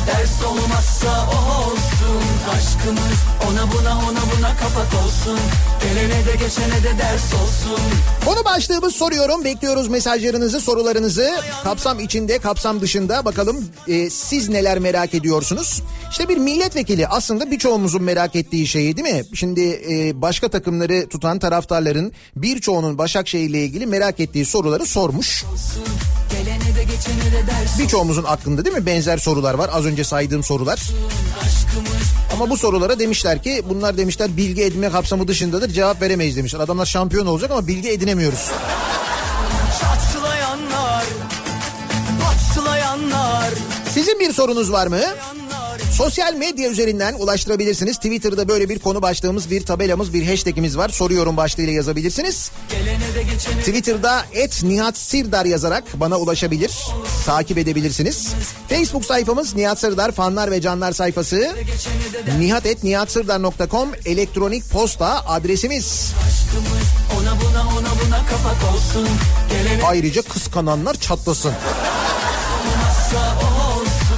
Ders olmazsa o olsun aşkımız ona buna ona buna kapak olsun. Gelene de geçene de ders olsun. Konu başlığımız soruyorum. Bekliyoruz mesajlarınızı, sorularınızı. Kapsam içinde, kapsam dışında. Bakalım e, siz neler merak ediyorsunuz? İşte bir milletvekili aslında birçoğumuzun merak ettiği şeyi değil mi? Şimdi e, başka takımları tutan taraftarların birçoğunun Başakşehir ile ilgili merak ettiği soruları sormuş. Birçoğumuzun aklında değil mi? Benzer sorular var. Az önce saydığım sorular. Ama bu sorulara demişler ki bunlar demişler bilgi edinme kapsamı dışındadır cevap veremeyiz demişler. Adamlar şampiyon olacak ama bilgi edinemiyoruz. Sizin bir sorunuz var mı? Sosyal medya üzerinden ulaştırabilirsiniz. Twitter'da böyle bir konu başlığımız, bir tabelamız, bir hashtagimiz var. Soruyorum başlığıyla yazabilirsiniz. Twitter'da et Nihat Sirdar yazarak bana ulaşabilir. Takip edebilirsiniz. Facebook sayfamız Nihat Sırdar fanlar ve canlar sayfası. nihatetnihatsırdar.com elektronik posta adresimiz. ona buna ona buna Ayrıca kıskananlar çatlasın.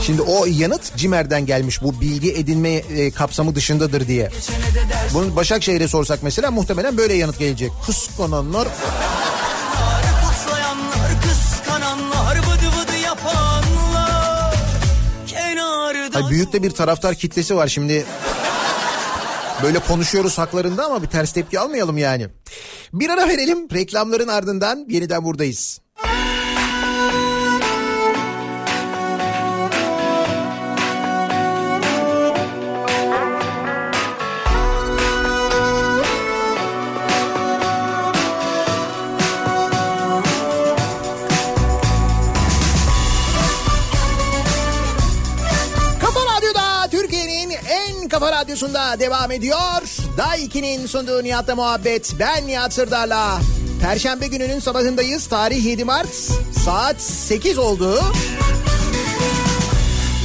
Şimdi o yanıt Cimer'den gelmiş bu bilgi edinme e, kapsamı dışındadır diye. Bunu Başakşehir'e sorsak mesela muhtemelen böyle yanıt gelecek. Kıskananlar Ay büyük de bir taraftar kitlesi var şimdi. Böyle konuşuyoruz haklarında ama bir ters tepki almayalım yani. Bir ara verelim reklamların ardından yeniden buradayız. Kafa radyosunda devam ediyor. Day 2'nin sunduğu Nihat'la muhabbet. Ben Nihat Sırdar'la. Perşembe gününün sabahındayız. Tarih 7 Mart. Saat 8 oldu.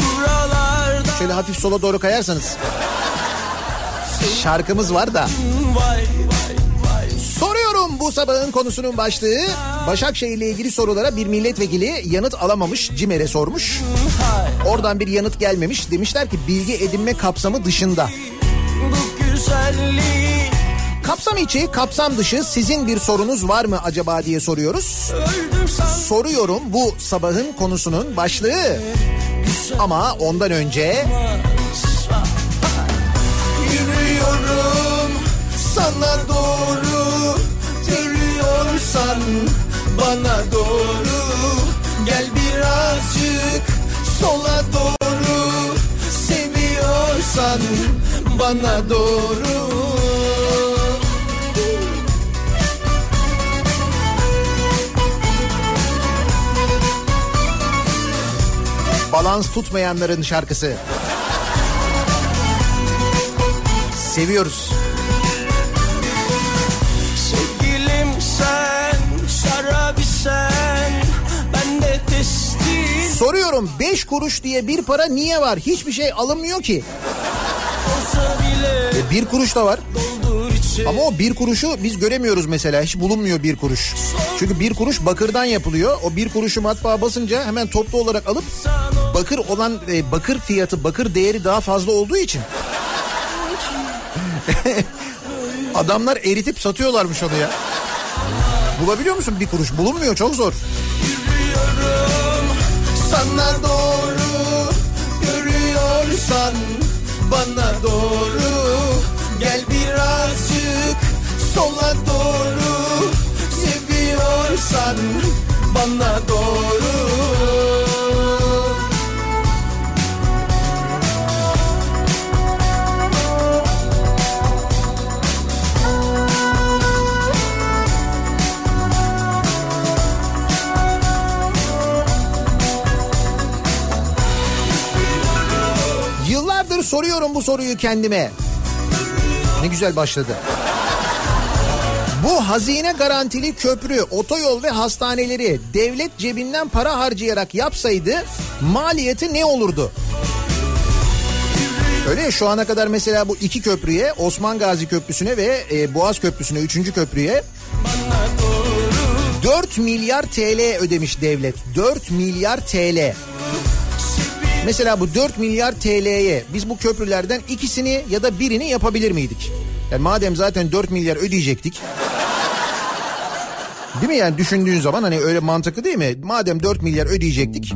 buralarda Şöyle hafif sola doğru kayarsanız. Şarkımız var da. vay vay bu sabahın konusunun başlığı. Başakşehir ile ilgili sorulara bir milletvekili yanıt alamamış. Cimer'e sormuş. Oradan bir yanıt gelmemiş. Demişler ki bilgi edinme kapsamı dışında. Kapsam içi, kapsam dışı sizin bir sorunuz var mı acaba diye soruyoruz. Soruyorum bu sabahın konusunun başlığı. Ama ondan önce Yürüyorum sana doğru Görüyorsan bana doğru Gel birazcık sola doğru Seviyorsan bana doğru balans tutmayanların şarkısı. Seviyoruz. Soruyorum 5 kuruş diye bir para niye var? Hiçbir şey alınmıyor ki. E, bir kuruş da var. Ama o bir kuruşu biz göremiyoruz mesela. Hiç bulunmuyor bir kuruş. Çünkü bir kuruş bakırdan yapılıyor. O bir kuruşu matbaa basınca hemen toplu olarak alıp bakır olan e, bakır fiyatı, bakır değeri daha fazla olduğu için adamlar eritip satıyorlarmış onu ya. Bulabiliyor musun bir kuruş? Bulunmuyor çok zor. Sana doğru Görüyorsan bana doğru. Gel birazcık sola doğru Seviyorsan bana soruyorum bu soruyu kendime. Ne güzel başladı. Bu hazine garantili köprü, otoyol ve hastaneleri devlet cebinden para harcayarak yapsaydı maliyeti ne olurdu? Öyle ya şu ana kadar mesela bu iki köprüye Osman Gazi Köprüsü'ne ve e, Boğaz Köprüsü'ne üçüncü köprüye 4 milyar TL ödemiş devlet. 4 milyar TL. Mesela bu 4 milyar TL'ye biz bu köprülerden ikisini ya da birini yapabilir miydik? Yani madem zaten 4 milyar ödeyecektik. Değil mi yani düşündüğün zaman hani öyle mantıklı değil mi? Madem 4 milyar ödeyecektik.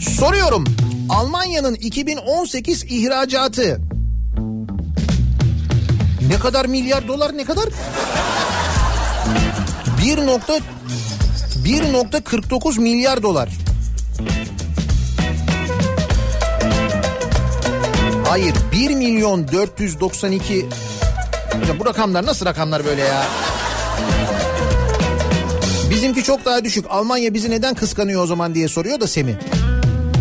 Soruyorum. Almanya'nın 2018 ihracatı ne kadar milyar dolar ne kadar? 1 nokta 1.49 milyar dolar. Hayır 1 milyon 492 Ya bu rakamlar nasıl rakamlar böyle ya? Bizimki çok daha düşük. Almanya bizi neden kıskanıyor o zaman diye soruyor da Semih.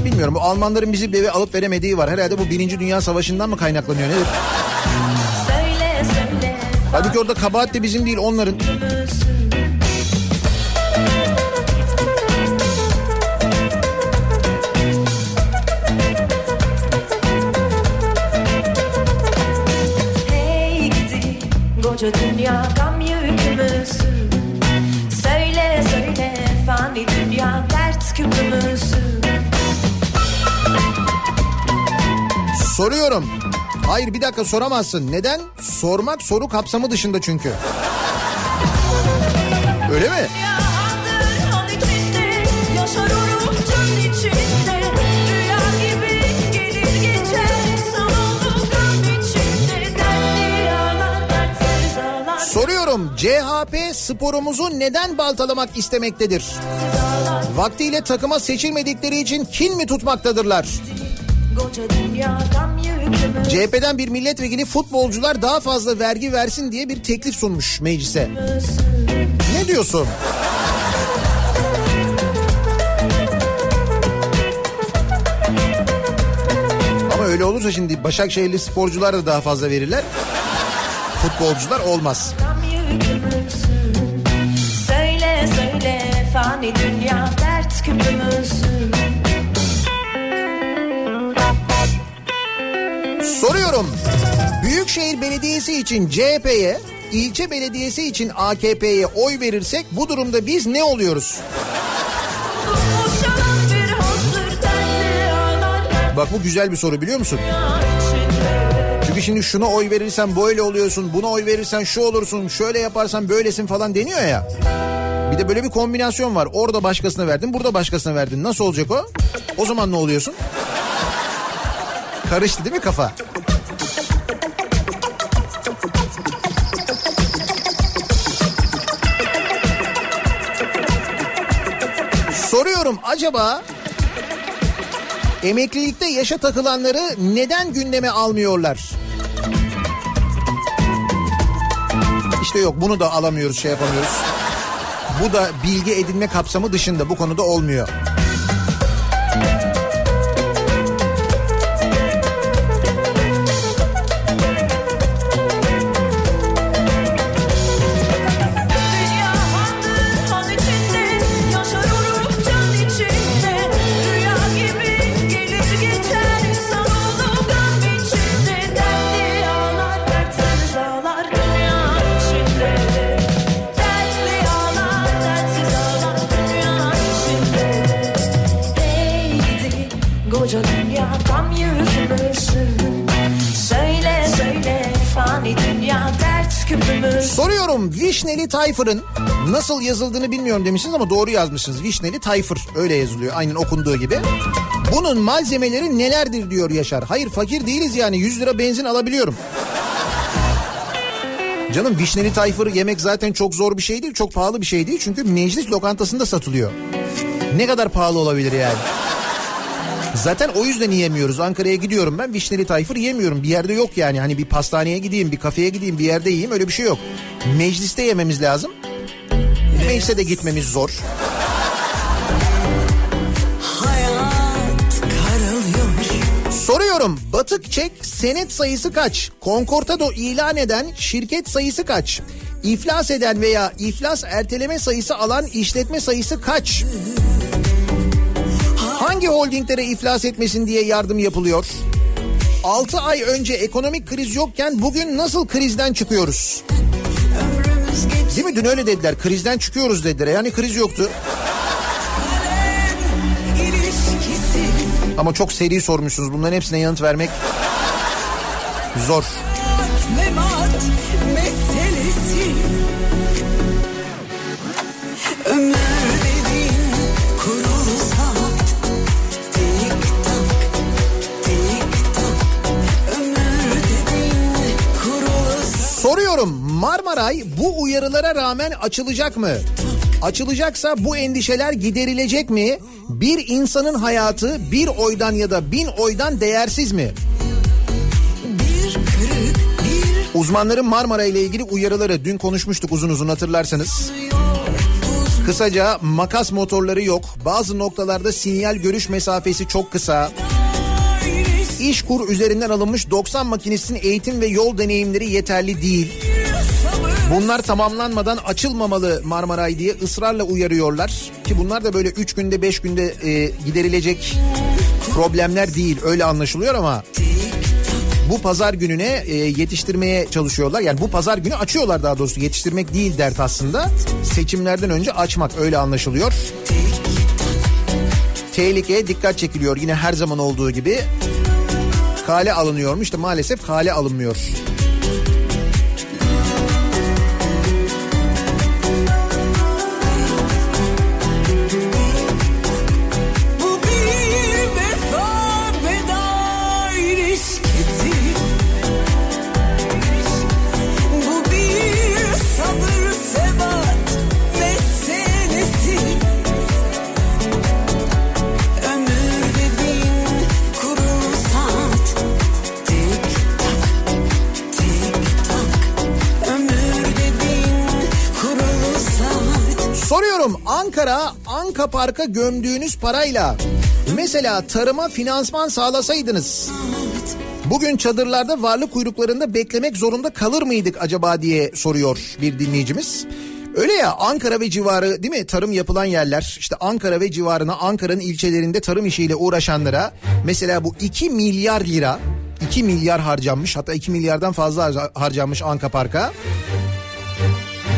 Bilmiyorum bu Almanların bizi bir eve alıp veremediği var. Herhalde bu Birinci Dünya Savaşı'ndan mı kaynaklanıyor nedir? Söyle söyle Halbuki orada kabahat de bizim değil onların. Koca dünya gam yükümüzsün Söyle söyle fani dünya dert küpümüzsün Soruyorum. Hayır bir dakika soramazsın. Neden? Sormak soru kapsamı dışında çünkü. Öyle mi? Soruyorum. CHP sporumuzu neden baltalamak istemektedir? Vaktiyle takıma seçilmedikleri için kin mi tutmaktadırlar? CHP'den bir milletvekili futbolcular daha fazla vergi versin diye bir teklif sunmuş meclise. Ne diyorsun? Ama öyle olursa şimdi Başakşehirli sporcular da daha fazla verirler. Futbolcular olmaz. Soruyorum. Büyükşehir Belediyesi için CHP'ye, ilçe belediyesi için AKP'ye oy verirsek bu durumda biz ne oluyoruz? Bak bu güzel bir soru biliyor musun? Çünkü şimdi şuna oy verirsen böyle oluyorsun, buna oy verirsen şu olursun, şöyle yaparsan böylesin falan deniyor ya. Bir de böyle bir kombinasyon var. Orada başkasına verdin, burada başkasına verdin. Nasıl olacak o? O zaman ne oluyorsun? Karıştı değil mi kafa? Soruyorum acaba emeklilikte yaşa takılanları neden gündeme almıyorlar? İşte yok bunu da alamıyoruz şey yapamıyoruz. Bu da bilgi edinme kapsamı dışında bu konuda olmuyor. Soruyorum Vişneli Tayfır'ın nasıl yazıldığını bilmiyorum demişsiniz ama doğru yazmışsınız. Vişneli Tayfır öyle yazılıyor aynen okunduğu gibi. Bunun malzemeleri nelerdir diyor Yaşar. Hayır fakir değiliz yani 100 lira benzin alabiliyorum. Canım vişneli tayfır yemek zaten çok zor bir şey değil, çok pahalı bir şey değil. Çünkü meclis lokantasında satılıyor. Ne kadar pahalı olabilir yani? Zaten o yüzden yiyemiyoruz. Ankara'ya gidiyorum ben vişneli tayfır yemiyorum. Bir yerde yok yani. Hani bir pastaneye gideyim, bir kafeye gideyim, bir yerde yiyeyim öyle bir şey yok. Mecliste yememiz lazım. Meclise de gitmemiz zor. Soruyorum batık çek senet sayısı kaç? Concortado ilan eden şirket sayısı kaç? İflas eden veya iflas erteleme sayısı alan işletme sayısı kaç? Hangi holdinglere iflas etmesin diye yardım yapılıyor? 6 ay önce ekonomik kriz yokken bugün nasıl krizden çıkıyoruz? Değil mi? Dün öyle dediler. Krizden çıkıyoruz dediler. Yani kriz yoktu. Ama çok seri sormuşsunuz. Bunların hepsine yanıt vermek zor. Memat Marmaray bu uyarılara rağmen açılacak mı? Açılacaksa bu endişeler giderilecek mi? Bir insanın hayatı bir oydan ya da bin oydan değersiz mi? Uzmanların Marmara ile ilgili uyarıları dün konuşmuştuk uzun uzun hatırlarsanız. Kısaca makas motorları yok. Bazı noktalarda sinyal görüş mesafesi çok kısa. İşkur üzerinden alınmış 90 makinistin eğitim ve yol deneyimleri yeterli değil. Bunlar tamamlanmadan açılmamalı Marmaray diye ısrarla uyarıyorlar. Ki bunlar da böyle 3 günde 5 günde e, giderilecek problemler değil öyle anlaşılıyor ama bu pazar gününe e, yetiştirmeye çalışıyorlar. Yani bu pazar günü açıyorlar daha doğrusu yetiştirmek değil dert aslında. Seçimlerden önce açmak öyle anlaşılıyor. Tehlikeye dikkat çekiliyor yine her zaman olduğu gibi. Kale alınıyormuş da maalesef kale alınmıyor. Soruyorum Ankara Anka Park'a gömdüğünüz parayla mesela tarıma finansman sağlasaydınız bugün çadırlarda varlık kuyruklarında beklemek zorunda kalır mıydık acaba diye soruyor bir dinleyicimiz. Öyle ya Ankara ve civarı değil mi tarım yapılan yerler işte Ankara ve civarına Ankara'nın ilçelerinde tarım işiyle uğraşanlara mesela bu 2 milyar lira 2 milyar harcanmış hatta 2 milyardan fazla harca- harcanmış Anka Park'a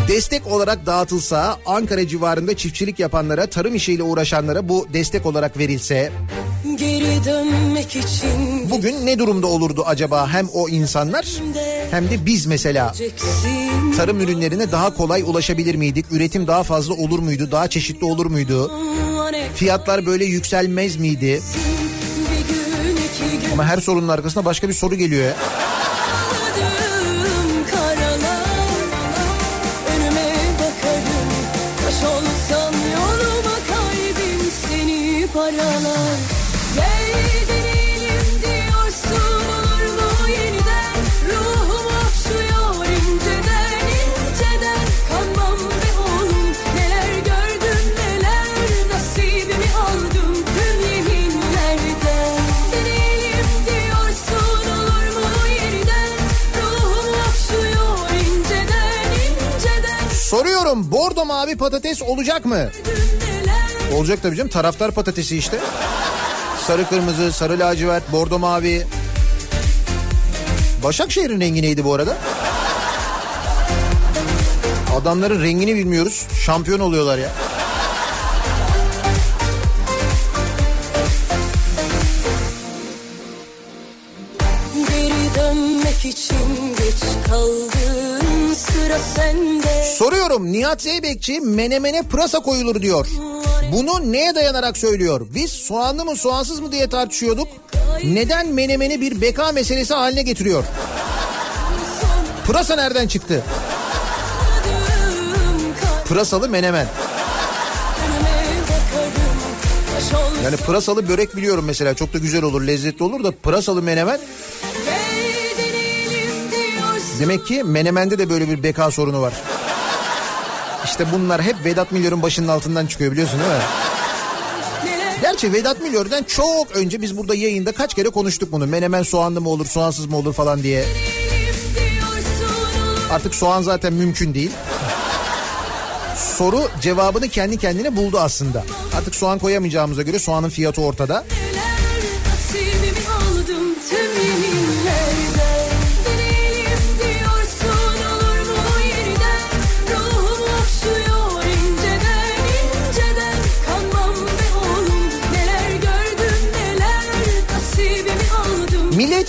destek olarak dağıtılsa Ankara civarında çiftçilik yapanlara tarım işiyle uğraşanlara bu destek olarak verilse Bugün ne durumda olurdu acaba hem o insanlar hem de biz mesela tarım ürünlerine daha kolay ulaşabilir miydik? Üretim daha fazla olur muydu? Daha çeşitli olur muydu? Fiyatlar böyle yükselmez miydi? Ama her sorunun arkasında başka bir soru geliyor ya. Soruyorum bordo mavi patates olacak mı? Olacak tabii canım taraftar patatesi işte. Sarı kırmızı, sarı lacivert, bordo mavi. Başakşehir'in rengi neydi bu arada? Adamların rengini bilmiyoruz. Şampiyon oluyorlar ya. Soruyorum Nihat Zeybekçi menemene pırasa koyulur diyor. Bunu neye dayanarak söylüyor? Biz soğanlı mı soğansız mı diye tartışıyorduk. Neden menemeni bir beka meselesi haline getiriyor? Pırasa nereden çıktı? Pırasalı menemen. Yani pırasalı börek biliyorum mesela çok da güzel olur lezzetli olur da pırasalı menemen demek ki menemende de böyle bir beka sorunu var. İşte bunlar hep Vedat Milor'un başının altından çıkıyor biliyorsun değil mi? Gerçi Vedat Milor'dan çok önce biz burada yayında kaç kere konuştuk bunu. Menemen soğanlı mı olur soğansız mı olur falan diye. Artık soğan zaten mümkün değil. Soru cevabını kendi kendine buldu aslında. Artık soğan koyamayacağımıza göre soğanın fiyatı ortada. neler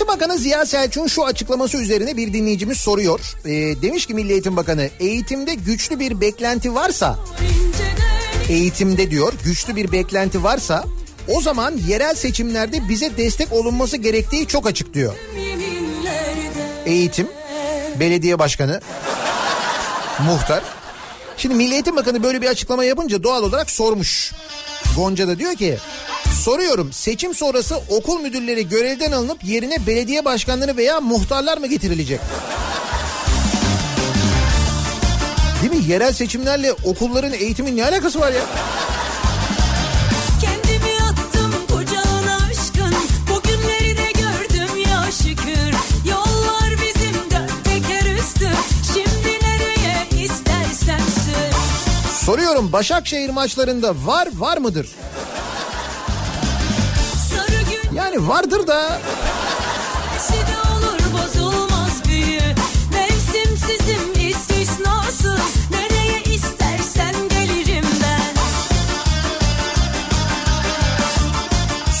Bakanı Ziya Selçuk'un şu açıklaması üzerine bir dinleyicimiz soruyor. Ee, demiş ki Milli Eğitim Bakanı eğitimde güçlü bir beklenti varsa eğitimde diyor güçlü bir beklenti varsa o zaman yerel seçimlerde bize destek olunması gerektiği çok açık diyor. Eğitim, belediye başkanı, muhtar. Şimdi Milli Eğitim Bakanı böyle bir açıklama yapınca doğal olarak sormuş. Gonca da diyor ki soruyorum seçim sonrası okul müdürleri görevden alınıp yerine belediye başkanları veya muhtarlar mı getirilecek? Değil mi? Yerel seçimlerle okulların eğitimin ne alakası var ya? Soruyorum Başakşehir maçlarında var var mıdır? Yani vardır da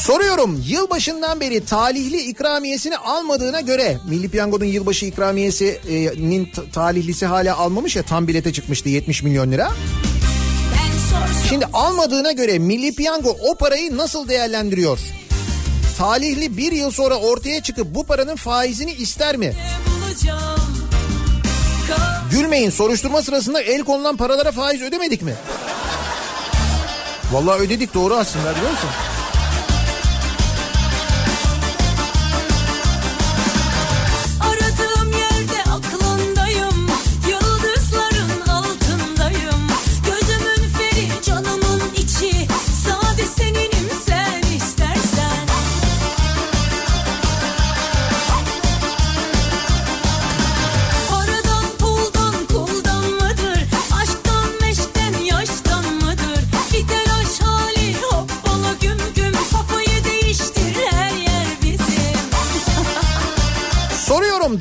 Soruyorum yılbaşından beri talihli ikramiyesini almadığına göre Milli Piyango'nun yılbaşı ikramiyesinin t- talihlisi hala almamış ya tam bilete çıkmıştı 70 milyon lira. Şimdi almadığına göre Milli Piyango o parayı nasıl değerlendiriyor? Talihli bir yıl sonra ortaya çıkıp bu paranın faizini ister mi? Gülmeyin soruşturma sırasında el konulan paralara faiz ödemedik mi? Vallahi ödedik doğru aslında biliyor musun?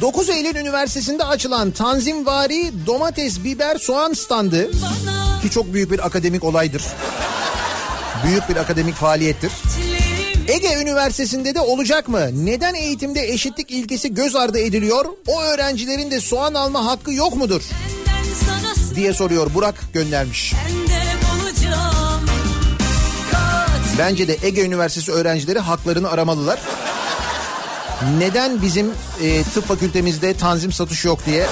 9 Eylül Üniversitesi'nde açılan Tanzimvari domates, biber, soğan standı ki çok büyük bir akademik olaydır. Büyük bir akademik faaliyettir. Ege Üniversitesi'nde de olacak mı? Neden eğitimde eşitlik ilkesi göz ardı ediliyor? O öğrencilerin de soğan alma hakkı yok mudur? Diye soruyor Burak göndermiş. Bence de Ege Üniversitesi öğrencileri haklarını aramalılar. Neden bizim e, tıp fakültemizde tanzim satış yok diye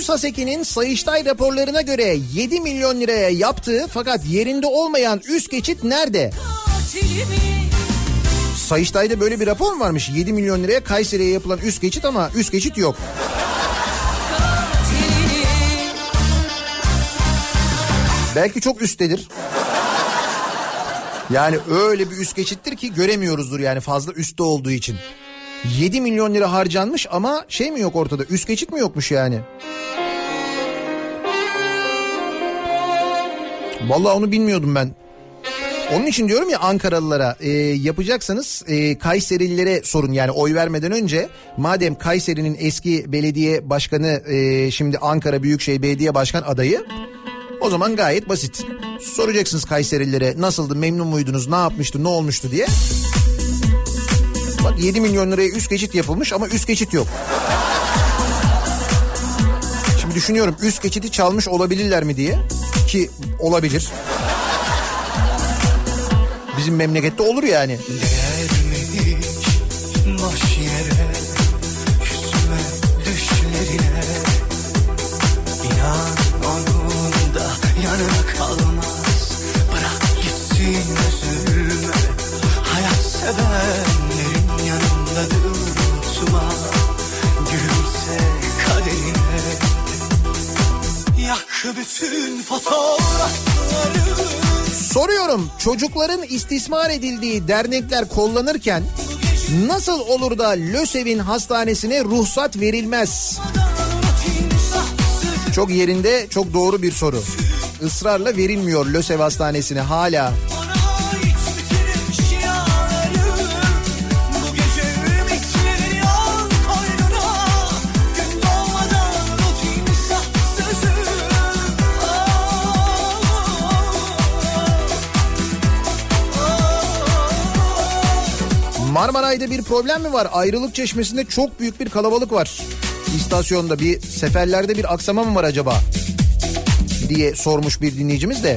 Soruyorum ÖSASEK'in Sayıştay raporlarına göre 7 milyon liraya yaptığı fakat yerinde olmayan üst geçit nerede? Sayıştay'da böyle bir rapor mu varmış? 7 milyon liraya Kayseri'ye yapılan üst geçit ama üst geçit yok. Belki çok üsttedir. Yani öyle bir üst geçittir ki göremiyoruzdur yani fazla üstte olduğu için. 7 milyon lira harcanmış ama şey mi yok ortada üst geçit mi yokmuş yani? Vallahi onu bilmiyordum ben. Onun için diyorum ya Ankaralılara e, yapacaksanız e, Kayserililere sorun yani oy vermeden önce madem Kayseri'nin eski belediye başkanı e, şimdi Ankara Büyükşehir Belediye Başkan adayı o zaman gayet basit. Soracaksınız Kayserililere nasıldı memnun muydunuz ne yapmıştı ne olmuştu diye. Bak 7 milyon liraya üst geçit yapılmış ama üst geçit yok. Şimdi düşünüyorum üst geçiti çalmış olabilirler mi diye ki olabilir. Bizim memlekette olur yani. Değermedik bütün Soruyorum çocukların istismar edildiği dernekler kullanırken nasıl olur da LÖSEV'in hastanesine ruhsat verilmez? Çok yerinde çok doğru bir soru. Israrla verilmiyor LÖSEV hastanesine hala. Bana Marmaray'da bir problem mi var? Ayrılık çeşmesinde çok büyük bir kalabalık var. İstasyonda bir seferlerde bir aksama mı var acaba? diye sormuş bir dinleyicimiz de.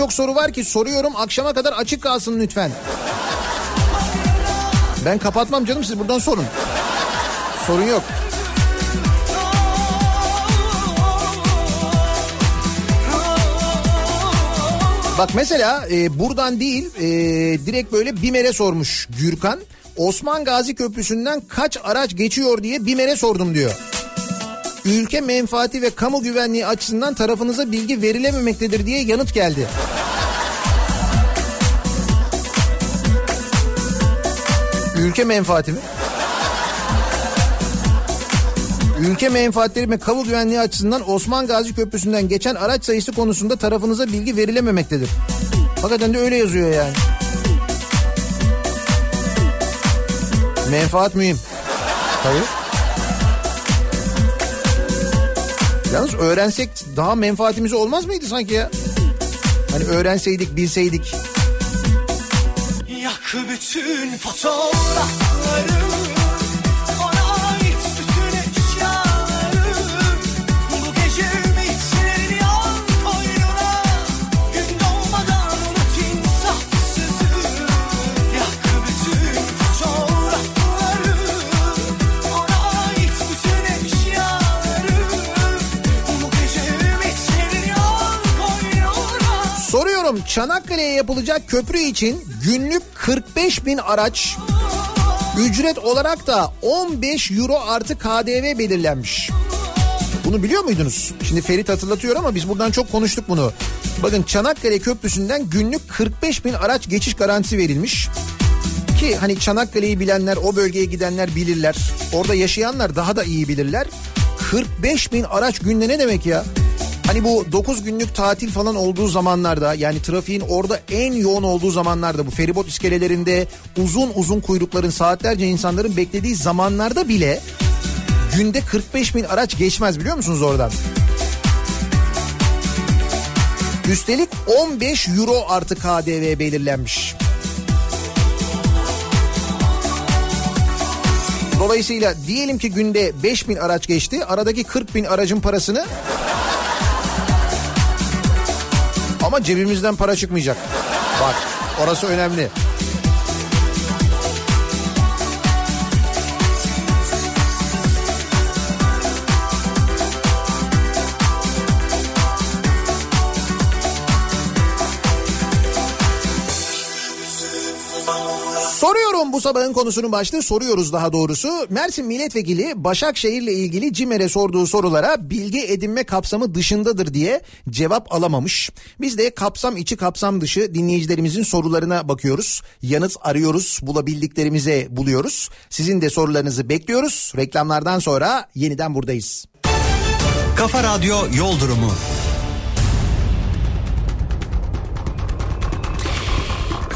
Çok soru var ki soruyorum akşama kadar açık kalsın lütfen. Ben kapatmam canım siz buradan sorun. Sorun yok. Bak mesela e, buradan değil e, direkt böyle BİMER'e sormuş Gürkan. Osman Gazi Köprüsü'nden kaç araç geçiyor diye BİMER'e sordum diyor. Ülke menfaati ve kamu güvenliği açısından tarafınıza bilgi verilememektedir diye yanıt geldi. Ülke menfaati mi? Ülke menfaatleri ve kamu güvenliği açısından Osman Gazi Köprüsü'nden geçen araç sayısı konusunda tarafınıza bilgi verilememektedir. Hakikaten de öyle yazıyor yani. Menfaat mühim. Tabii. Yalnız öğrensek daha menfaatimiz olmaz mıydı sanki ya? Hani öğrenseydik, bilseydik. Yak bütün fotoğrafları Soruyorum Çanakkale'ye yapılacak köprü için günlük 45 bin araç ücret olarak da 15 euro artı KDV belirlenmiş. Bunu biliyor muydunuz? Şimdi Ferit hatırlatıyor ama biz buradan çok konuştuk bunu. Bakın Çanakkale Köprüsü'nden günlük 45 bin araç geçiş garantisi verilmiş. Ki hani Çanakkale'yi bilenler, o bölgeye gidenler bilirler. Orada yaşayanlar daha da iyi bilirler. 45 bin araç günde ne demek ya? Hani bu 9 günlük tatil falan olduğu zamanlarda yani trafiğin orada en yoğun olduğu zamanlarda bu feribot iskelelerinde uzun uzun kuyrukların saatlerce insanların beklediği zamanlarda bile günde 45 bin araç geçmez biliyor musunuz oradan? Üstelik 15 euro artı KDV belirlenmiş. Dolayısıyla diyelim ki günde 5 bin araç geçti. Aradaki 40 bin aracın parasını ama cebimizden para çıkmayacak. Bak orası önemli. Bu sabahın konusunun başlığı soruyoruz daha doğrusu. Mersin Milletvekili Başakşehir'le ilgili CİMER'e sorduğu sorulara bilgi edinme kapsamı dışındadır diye cevap alamamış. Biz de kapsam içi kapsam dışı dinleyicilerimizin sorularına bakıyoruz. Yanıt arıyoruz bulabildiklerimize buluyoruz. Sizin de sorularınızı bekliyoruz. Reklamlardan sonra yeniden buradayız. Kafa Radyo Yol Durumu.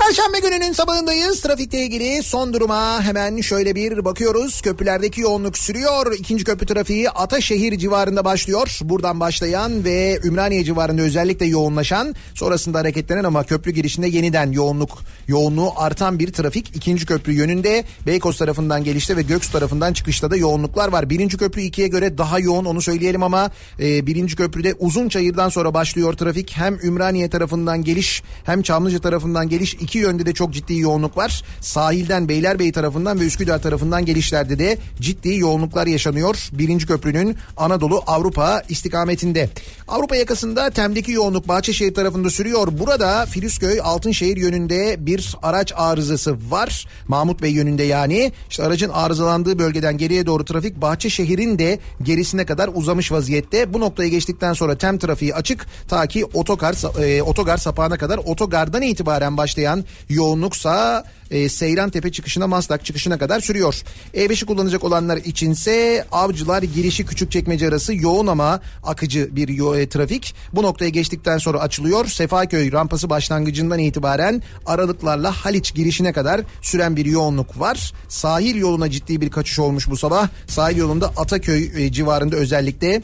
Perşembe gününün sabahındayız. Trafikle ilgili son duruma hemen şöyle bir bakıyoruz. Köprülerdeki yoğunluk sürüyor. İkinci köprü trafiği Ataşehir civarında başlıyor. Buradan başlayan ve Ümraniye civarında özellikle yoğunlaşan sonrasında hareketlenen ama köprü girişinde yeniden yoğunluk yoğunluğu artan bir trafik. ikinci köprü yönünde Beykoz tarafından gelişte ve Göksu tarafından çıkışta da yoğunluklar var. Birinci köprü ikiye göre daha yoğun onu söyleyelim ama e, birinci köprüde uzun çayırdan sonra başlıyor trafik. Hem Ümraniye tarafından geliş hem Çamlıca tarafından geliş iki yönde de çok ciddi yoğunluk var. Sahilden Beylerbeyi tarafından ve Üsküdar tarafından gelişlerde de ciddi yoğunluklar yaşanıyor. Birinci köprünün Anadolu Avrupa istikametinde. Avrupa yakasında Tem'deki yoğunluk Bahçeşehir tarafında sürüyor. Burada Filüsköy Altınşehir yönünde bir araç arızası var. Mahmut Bey yönünde yani. İşte aracın arızalandığı bölgeden geriye doğru trafik Bahçeşehir'in de gerisine kadar uzamış vaziyette. Bu noktayı geçtikten sonra Tem trafiği açık ta ki otogar, e, otogar sapağına kadar otogardan itibaren başlayan yoğunluksa e, Seyran Tepe çıkışına Maslak çıkışına kadar sürüyor. E5'i kullanacak olanlar içinse Avcılar girişi Küçükçekmece arası yoğun ama akıcı bir yo- e, trafik. Bu noktaya geçtikten sonra açılıyor. Sefaköy rampası başlangıcından itibaren aralıklarla Haliç girişine kadar süren bir yoğunluk var. Sahil yoluna ciddi bir kaçış olmuş bu sabah. Sahil yolunda Ataköy e, civarında özellikle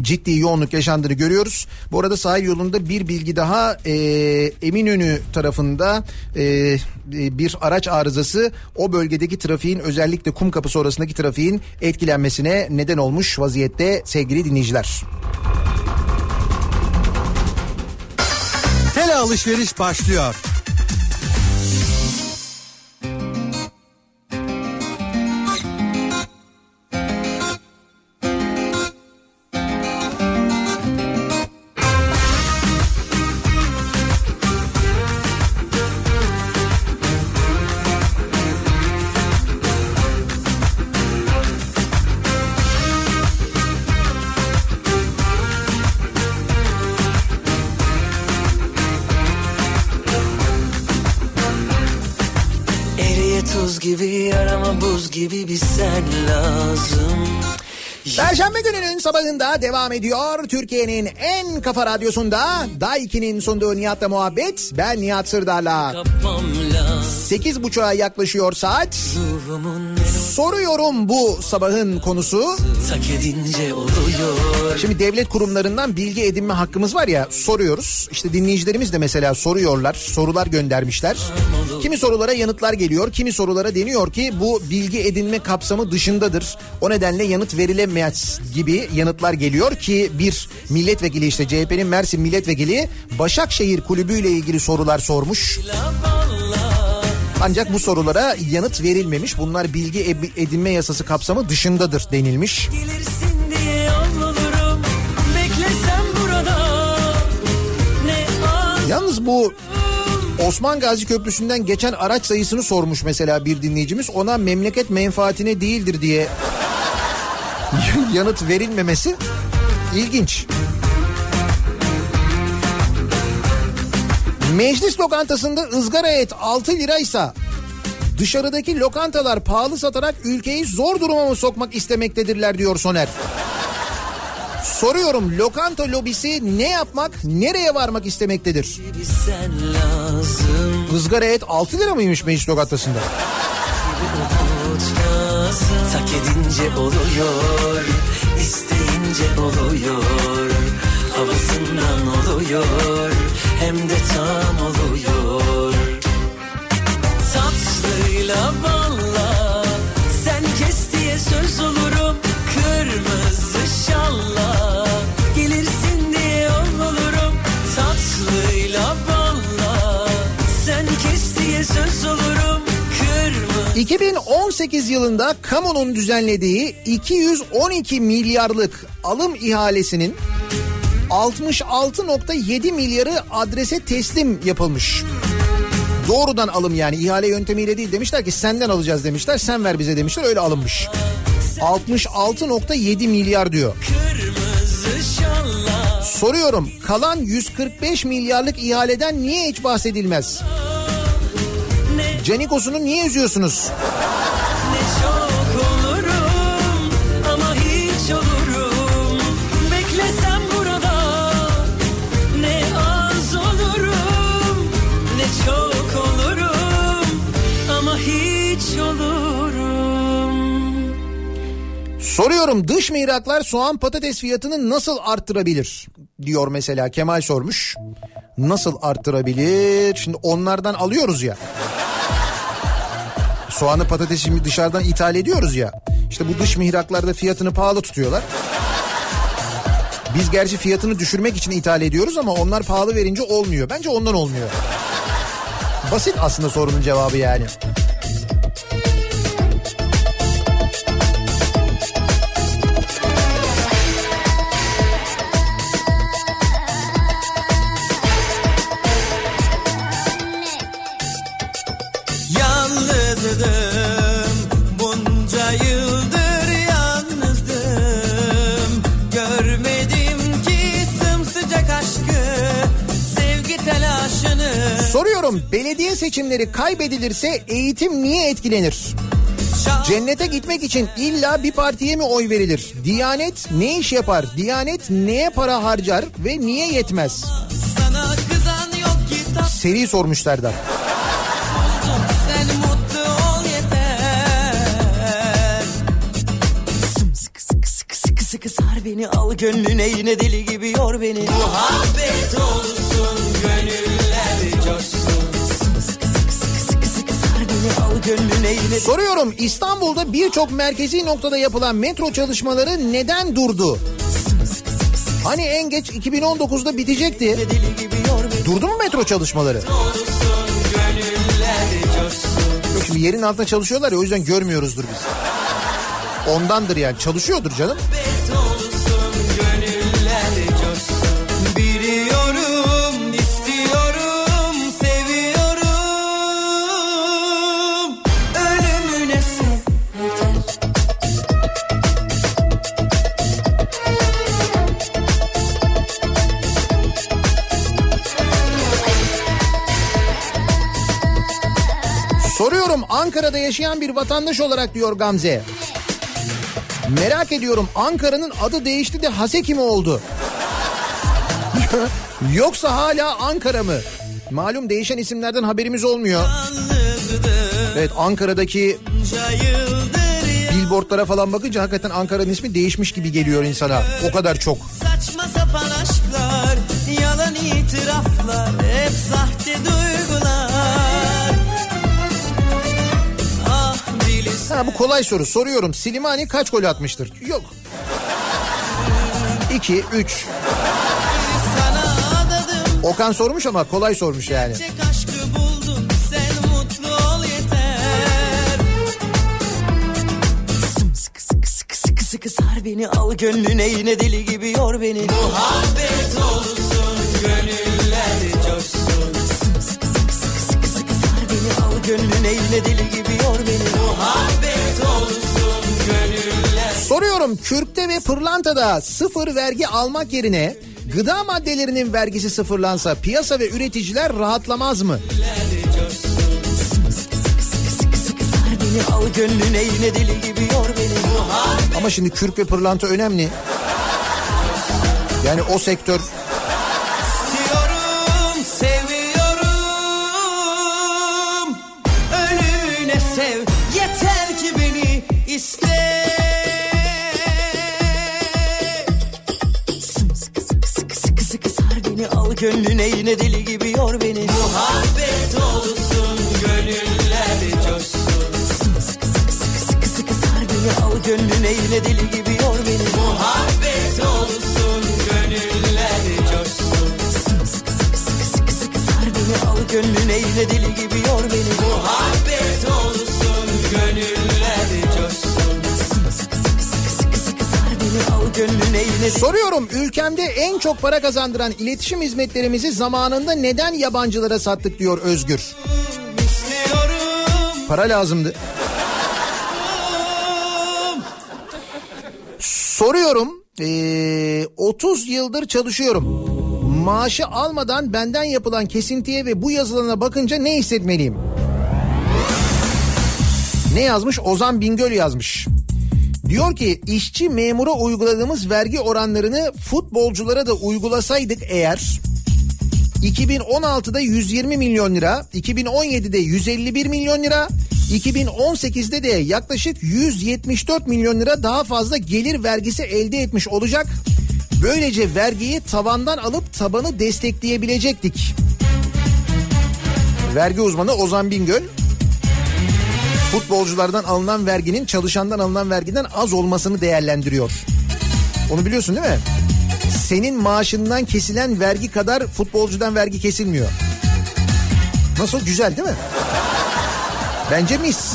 ciddi yoğunluk yaşandığını görüyoruz. Bu arada sahil yolunda bir bilgi daha e, Eminönü tarafında e, bir araç arızası o bölgedeki trafiğin özellikle Kumkapı sonrasındaki trafiğin etkilenmesine neden olmuş vaziyette sevgili dinleyiciler. Tele alışveriş başlıyor. Sabahında devam ediyor. Türkiye'nin en kafa radyosunda Daiki'nin sunduğu Nihat'la muhabbet. Ben Nihat Sırdar'la. Kapmam lazım 8.30'a yaklaşıyor saat. Ruhumun Soruyorum bu sabahın konusu. Şimdi devlet kurumlarından bilgi edinme hakkımız var ya soruyoruz. İşte dinleyicilerimiz de mesela soruyorlar, sorular göndermişler. Kimi sorulara yanıtlar geliyor, kimi sorulara deniyor ki bu bilgi edinme kapsamı dışındadır. O nedenle yanıt verilemez gibi yanıtlar geliyor ki bir milletvekili işte CHP'nin Mersin milletvekili Başakşehir Kulübü ile ilgili sorular sormuş. Ancak bu sorulara yanıt verilmemiş. Bunlar bilgi edinme yasası kapsamı dışındadır denilmiş. Yalnız bu Osman Gazi Köprüsü'nden geçen araç sayısını sormuş mesela bir dinleyicimiz. Ona memleket menfaatine değildir diye yanıt verilmemesi ilginç. Meclis lokantasında ızgara et 6 liraysa dışarıdaki lokantalar pahalı satarak ülkeyi zor duruma mı sokmak istemektedirler diyor Soner. Soruyorum lokanta lobisi ne yapmak, nereye varmak istemektedir? Izgara et 6 lira mıymış meclis lokantasında? Tak edince oluyor isteyince oluyor Havasından oluyor Hem de tam oluyor. Tatlıyla balla Sen kes diye söz olurum. Kırmızı şalla Gelirsin diye olurum Tatlıyla balla Sen kes diye söz olurum. Kırmızı 2018 yılında kamunun düzenlediği 212 milyarlık alım ihalesinin 66.7 milyarı adrese teslim yapılmış. Doğrudan alım yani ihale yöntemiyle değil demişler ki senden alacağız demişler sen ver bize demişler öyle alınmış. 66.7 milyar diyor. Soruyorum kalan 145 milyarlık ihaleden niye hiç bahsedilmez? Canikos'unu niye üzüyorsunuz? Soruyorum dış mihraklar soğan patates fiyatını nasıl arttırabilir? Diyor mesela Kemal sormuş. Nasıl arttırabilir? Şimdi onlardan alıyoruz ya. Soğanı patatesi dışarıdan ithal ediyoruz ya. İşte bu dış mihraklarda fiyatını pahalı tutuyorlar. Biz gerçi fiyatını düşürmek için ithal ediyoruz ama onlar pahalı verince olmuyor. Bence ondan olmuyor. Basit aslında sorunun cevabı yani. Seçimleri kaybedilirse eğitim niye etkilenir? Cennete gitmek için illa bir partiye mi oy verilir? Diyanet ne iş yapar? Diyanet neye para harcar ve niye yetmez? Seri sormuş Serdar. sen mutlu ol yeter Sımsıkı sıkı sıkı sıkı sıkı sar beni al gönlüne yine deli gibi yor beni Muhabbet olsun gönüller coşsun Soruyorum İstanbul'da birçok merkezi noktada yapılan metro çalışmaları neden durdu? Hani en geç 2019'da bitecekti. Durdu mu metro çalışmaları? şimdi yerin altında çalışıyorlar ya o yüzden görmüyoruzdur biz. Ondandır yani çalışıyordur canım. Muhabbet Ankara'da yaşayan bir vatandaş olarak diyor Gamze. Merak ediyorum Ankara'nın adı değişti de Haseki mi oldu? Yoksa hala Ankara mı? Malum değişen isimlerden haberimiz olmuyor. Evet Ankara'daki billboardlara falan bakınca hakikaten Ankara'nın ismi değişmiş gibi geliyor insana. O kadar çok. Saçma Ha bu kolay soru. Soruyorum. Silimani kaç gol atmıştır? Yok. 2, 3. sana adadım Okan sormuş ama kolay sormuş yani. Buldum ol sıkı sıkı sıkı sıkı sar beni Al gönlüne yine deli gibi yor beni Muhabbet olsun gönlüne yine deli gibi yor beni Muhabbet olsun gönüller Soruyorum kürkte ve pırlantada sıfır vergi almak yerine gıda maddelerinin vergisi sıfırlansa piyasa ve üreticiler rahatlamaz mı? Al gönlüne yine deli gibi yor beni Muhabbet Ama şimdi kürk ve pırlanta önemli. Yani o sektör gönlüne yine deli gibi yor beni. Muhabbet olsun Gönüller coşsun. Sımsıkı sıkı sıkı sıkı sıkı sar beni Al gönlüne yine deli gibi yor beni. Muhabbet olsun Gönüller coşsun. Sımsıkı sıkı sıkı sıkı sıkı sar beni Al gönlüne yine deli gibi yor beni. Muhabbet olsun yine deli Soruyorum ülkemde en çok para kazandıran iletişim hizmetlerimizi zamanında neden yabancılara sattık diyor Özgür. istiyorum Para lazımdı. Soruyorum ee, 30 yıldır çalışıyorum. Maaşı almadan benden yapılan kesintiye ve bu yazılana bakınca ne hissetmeliyim? Ne yazmış? Ozan Bingöl yazmış. Diyor ki işçi memura uyguladığımız vergi oranlarını futbolculara da uygulasaydık eğer 2016'da 120 milyon lira, 2017'de 151 milyon lira, 2018'de de yaklaşık 174 milyon lira daha fazla gelir vergisi elde etmiş olacak. Böylece vergiyi tavandan alıp tabanı destekleyebilecektik. Vergi uzmanı Ozan Bingöl futbolculardan alınan verginin çalışandan alınan vergiden az olmasını değerlendiriyor. Onu biliyorsun değil mi? Senin maaşından kesilen vergi kadar futbolcudan vergi kesilmiyor. Nasıl güzel değil mi? Bence mis.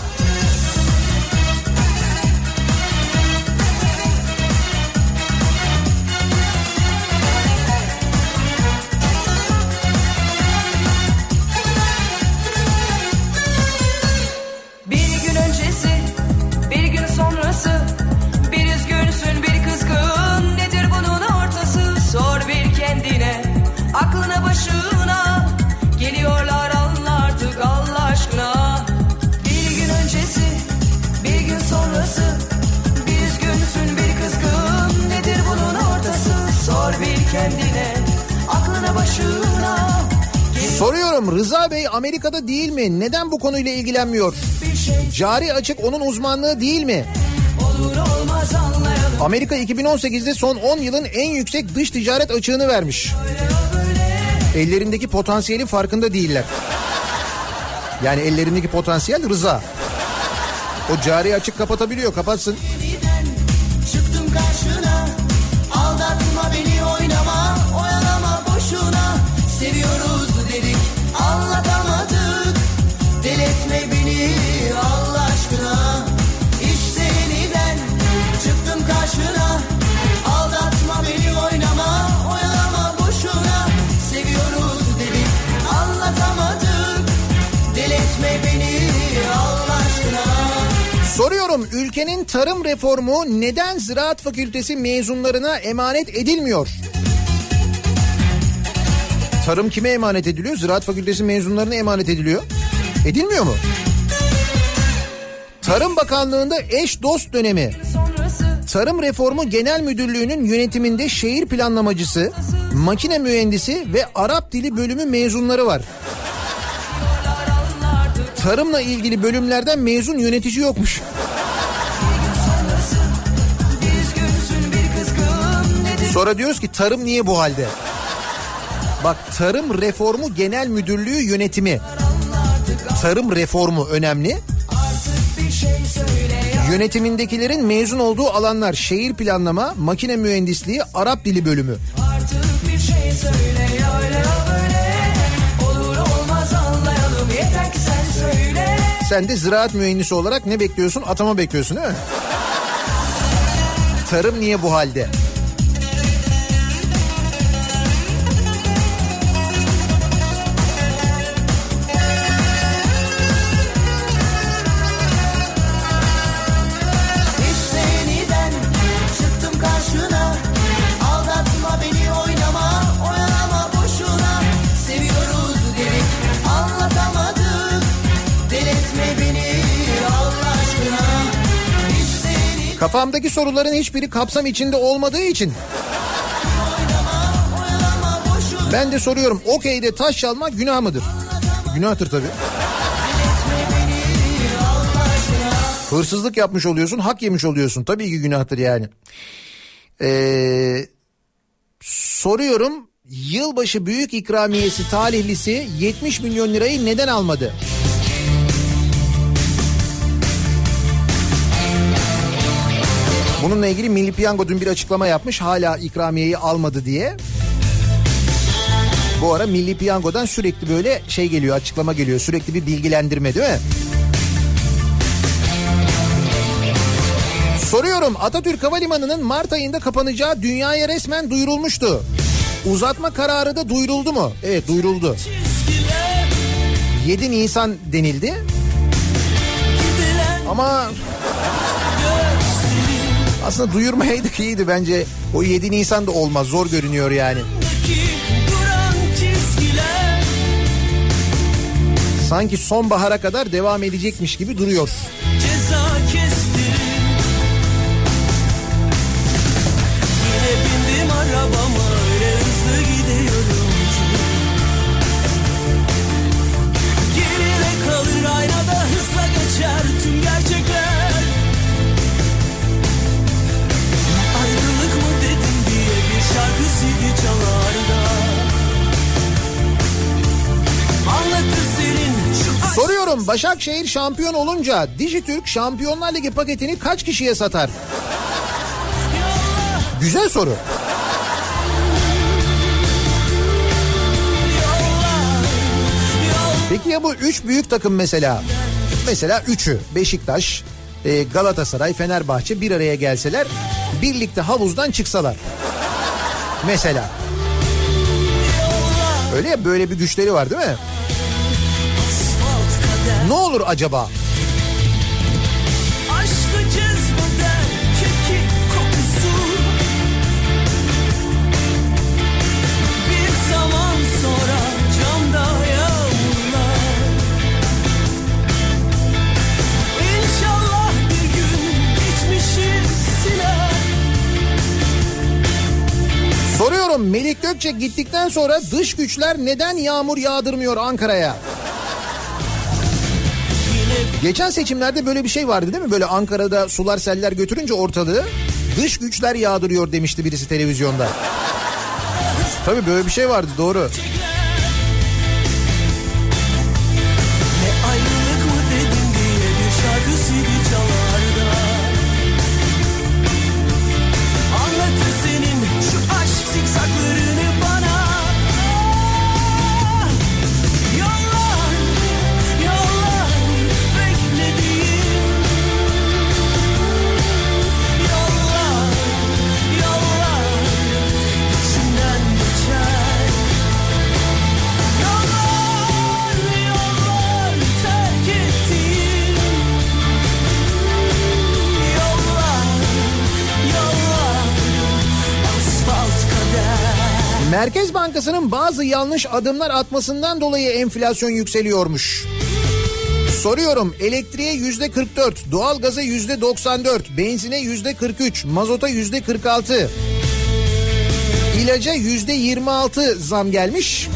Amerika'da değil mi? Neden bu konuyla ilgilenmiyor? Cari açık onun uzmanlığı değil mi? Amerika 2018'de son 10 yılın en yüksek dış ticaret açığını vermiş. Ellerindeki potansiyelin farkında değiller. Yani ellerindeki potansiyel Rıza. O cari açık kapatabiliyor kapatsın. Ülkenin tarım reformu neden ziraat fakültesi mezunlarına emanet edilmiyor? Tarım kime emanet ediliyor? Ziraat fakültesi mezunlarına emanet ediliyor. Edilmiyor mu? Tarım Bakanlığı'nda eş dost dönemi. Tarım Reformu Genel Müdürlüğü'nün yönetiminde şehir planlamacısı, makine mühendisi ve Arap dili bölümü mezunları var. Tarımla ilgili bölümlerden mezun yönetici yokmuş. Sonra diyoruz ki tarım niye bu halde? Bak Tarım Reformu Genel Müdürlüğü yönetimi. Tarım reformu önemli. Yönetimindekilerin mezun olduğu alanlar şehir planlama, makine mühendisliği, Arap dili bölümü. Sen de ziraat mühendisi olarak ne bekliyorsun? Atama bekliyorsun değil mi? Tarım niye bu halde? Kafamdaki soruların hiçbiri kapsam içinde olmadığı için ben de soruyorum okeyde taş çalmak günah mıdır? Günahtır tabii. Hırsızlık yapmış oluyorsun, hak yemiş oluyorsun. Tabii ki günahtır yani. Ee, soruyorum yılbaşı büyük ikramiyesi talihlisi 70 milyon lirayı neden almadı? Bununla ilgili Milli Piyango dün bir açıklama yapmış hala ikramiyeyi almadı diye. Bu ara Milli Piyango'dan sürekli böyle şey geliyor açıklama geliyor sürekli bir bilgilendirme değil mi? Soruyorum Atatürk Havalimanı'nın Mart ayında kapanacağı dünyaya resmen duyurulmuştu. Uzatma kararı da duyuruldu mu? Evet duyuruldu. 7 Nisan denildi. Ama aslında duyurmayaydık iyiydi bence. O 7 Nisan da olmaz zor görünüyor yani. Sanki sonbahara kadar devam edecekmiş gibi duruyor. Ceza gerçekler CD çalarda Soruyorum Başakşehir şampiyon olunca Dijitürk Şampiyonlar Ligi paketini kaç kişiye satar? Güzel soru. Peki ya bu üç büyük takım mesela? Mesela üçü Beşiktaş, e, Galatasaray, Fenerbahçe bir araya gelseler birlikte havuzdan çıksalar. Mesela. Öyle ya böyle bir güçleri var değil mi? Ne olur acaba? Soruyorum Melik Gökçek gittikten sonra dış güçler neden yağmur yağdırmıyor Ankara'ya? Geçen seçimlerde böyle bir şey vardı değil mi? Böyle Ankara'da sular seller götürünce ortalığı dış güçler yağdırıyor demişti birisi televizyonda. Tabii böyle bir şey vardı doğru. Ne Merkez Bankası'nın bazı yanlış adımlar atmasından dolayı enflasyon yükseliyormuş. Soruyorum elektriğe yüzde 44, doğalgaza yüzde 94, benzine yüzde 43, mazota yüzde 46. İlaca yüzde 26 zam gelmiş.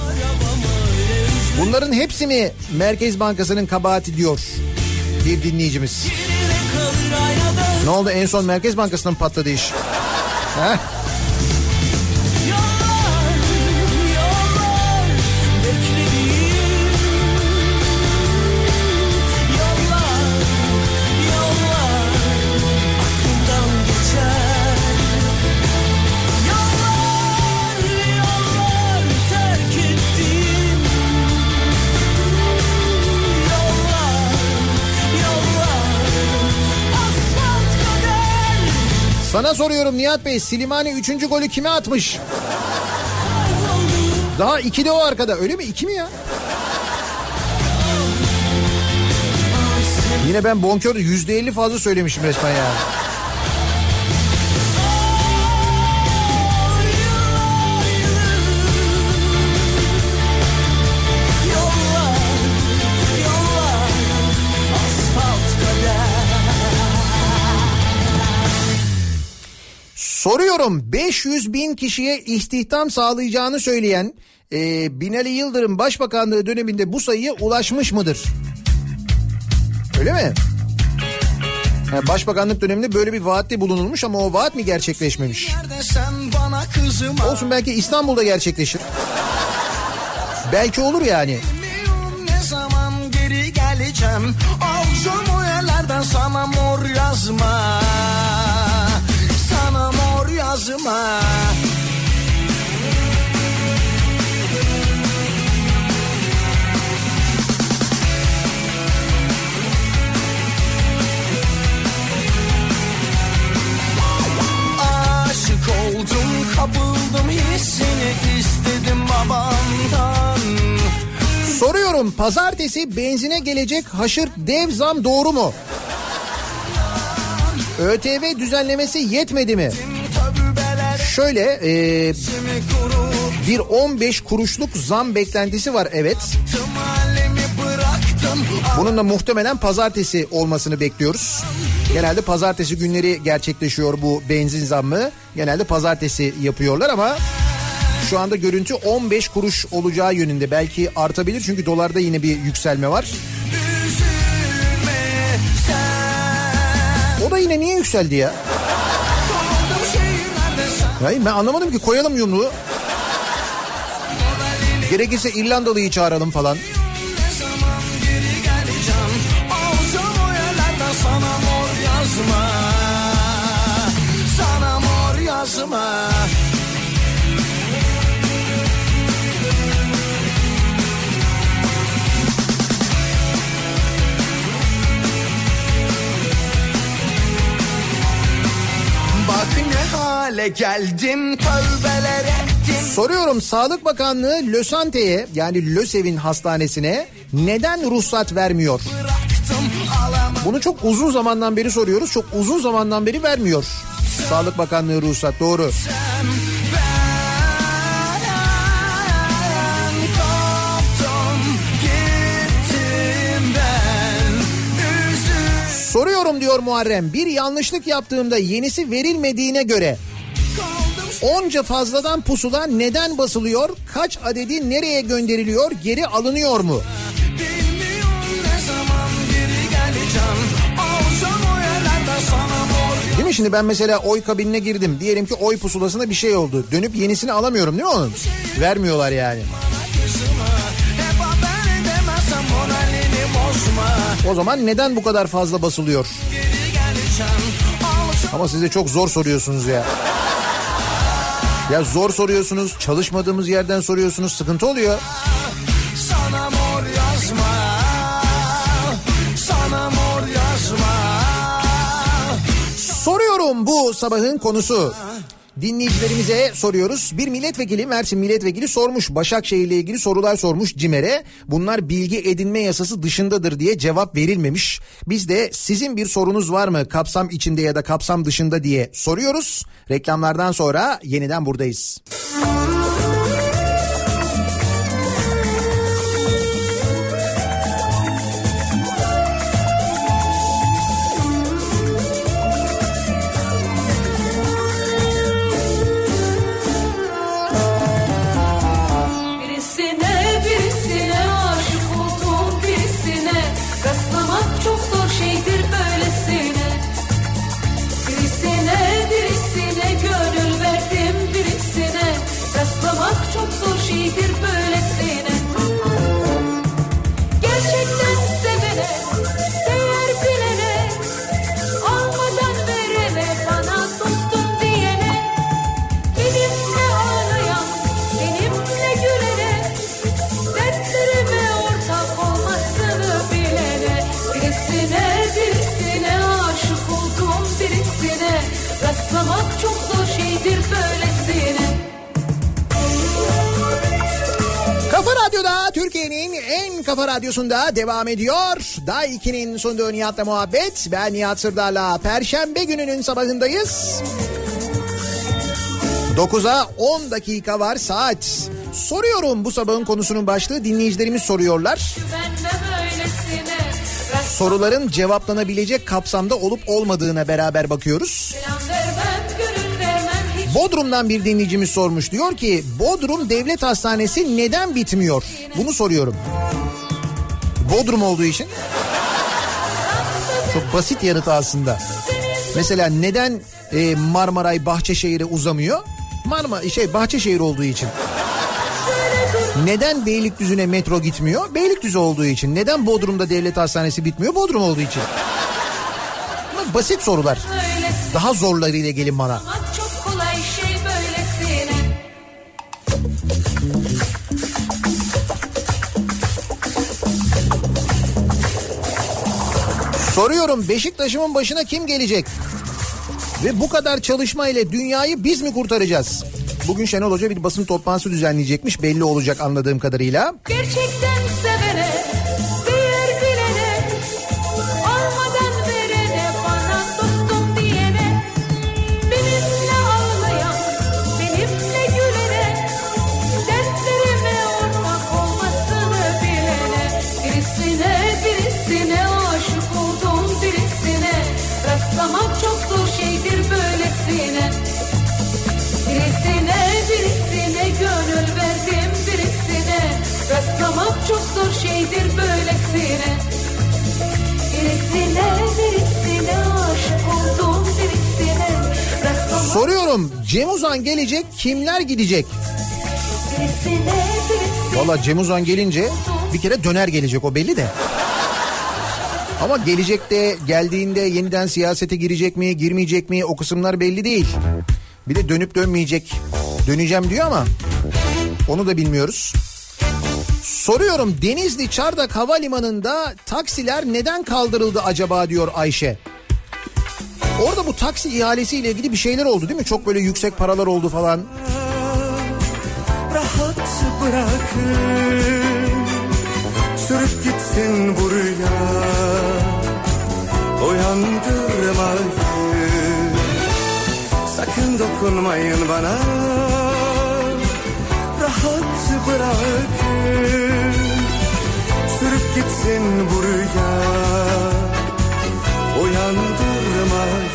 Bunların hepsi mi Merkez Bankası'nın kabahati diyor bir dinleyicimiz. Ne oldu en son Merkez Bankası'nın patladı iş? Heh. Sana soruyorum Nihat Bey Silimani 3. golü kime atmış? Daha ikili o arkada öyle mi? İki mi ya? Yine ben bonkör yüzde elli fazla söylemişim resmen ya. Yollar, Soruyorum 500 bin kişiye istihdam sağlayacağını söyleyen e, Binali Yıldırım Başbakanlığı döneminde bu sayıya ulaşmış mıdır? Öyle mi? Yani başbakanlık döneminde böyle bir vaatte bulunulmuş ama o vaat mi gerçekleşmemiş? Olsun belki İstanbul'da gerçekleşir. Belki olur yani. Ne zaman geri geleceğim Alacağım yerlerden sana mor yazma Yazma Aşık oldum kapıldım hissini istedim babandan Soruyorum pazartesi benzine gelecek haşır dev zam doğru mu? ÖTV düzenlemesi yetmedi mi? Şöyle e, bir 15 kuruşluk zam beklentisi var evet. Bunun da muhtemelen pazartesi olmasını bekliyoruz. Genelde pazartesi günleri gerçekleşiyor bu benzin zammı. Genelde pazartesi yapıyorlar ama şu anda görüntü 15 kuruş olacağı yönünde. Belki artabilir çünkü dolarda yine bir yükselme var. O da yine niye yükseldi ya? Hayır ben anlamadım ki koyalım yumruğu. Gerekirse İrlandalı'yı çağıralım falan. Sana mor yazma Sana mor yazma ne hale geldim tövbeler ettim Soruyorum Sağlık Bakanlığı Lösante'ye yani LÖSEV'in hastanesine neden ruhsat vermiyor? Bunu çok uzun zamandan beri soruyoruz. Çok uzun zamandan beri vermiyor. Sağlık Bakanlığı ruhsat doğru. Ben Soruyorum diyor Muharrem. Bir yanlışlık yaptığımda yenisi verilmediğine göre onca fazladan pusula neden basılıyor? Kaç adedi nereye gönderiliyor? Geri alınıyor mu? Değil mi şimdi ben mesela oy kabinine girdim. Diyelim ki oy pusulasında bir şey oldu. Dönüp yenisini alamıyorum değil mi onun? Vermiyorlar yani. yazma O zaman neden bu kadar fazla basılıyor? Ama siz de çok zor soruyorsunuz ya. Ya zor soruyorsunuz, çalışmadığımız yerden soruyorsunuz, sıkıntı oluyor. sana mor yazma Sana mor yazma Soruyorum bu sabahın konusu. Dinleyicilerimize soruyoruz. Bir milletvekili Mersin milletvekili sormuş Başakşehir ile ilgili sorular sormuş CİMER'e. Bunlar bilgi edinme yasası dışındadır diye cevap verilmemiş. Biz de sizin bir sorunuz var mı kapsam içinde ya da kapsam dışında diye soruyoruz. Reklamlardan sonra yeniden buradayız. Birisine çok zor şeydir böylesine kafa radyosunda devam ediyor. Day 2'nin sunduğu Nihat'la muhabbet. Ben Nihat Sırdar'la Perşembe gününün sabahındayız. 9'a 10 dakika var saat. Soruyorum bu sabahın konusunun başlığı dinleyicilerimiz soruyorlar. Soruların cevaplanabilecek kapsamda olup olmadığına beraber bakıyoruz. Bodrum'dan bir dinleyicimiz sormuş. Diyor ki Bodrum Devlet Hastanesi neden bitmiyor? Bunu soruyorum. Bodrum olduğu için. Çok basit yanıtı aslında. Mesela neden e, Marmaray Bahçeşehir'e uzamıyor? Marmara şey Bahçeşehir olduğu için. Neden Beylikdüzü'ne metro gitmiyor? Beylikdüzü olduğu için. Neden Bodrum'da devlet hastanesi bitmiyor? Bodrum olduğu için. Bunlar basit sorular. Daha zorlarıyla gelin bana. Soruyorum Beşiktaş'ımın başına kim gelecek? Ve bu kadar çalışma ile dünyayı biz mi kurtaracağız? Bugün Şenol Hoca bir basın toplantısı düzenleyecekmiş belli olacak anladığım kadarıyla. Gerçekten Soruyorum Cem Uzan gelecek kimler gidecek? Valla Cem Uzan gelince bir kere döner gelecek o belli de. Ama gelecek de geldiğinde yeniden siyasete girecek mi girmeyecek mi o kısımlar belli değil. Bir de dönüp dönmeyecek döneceğim diyor ama onu da bilmiyoruz. Soruyorum Denizli Çardak Havalimanı'nda taksiler neden kaldırıldı acaba diyor Ayşe. Orada bu taksi ihalesiyle ilgili bir şeyler oldu değil mi? Çok böyle yüksek paralar oldu falan. rahat bırakın. Sürüp gitsin buraya Uyandırmayın. Sakın dokunmayın bana. Rahat bırakın. Sürüp gitsin buraya Uyandırmayın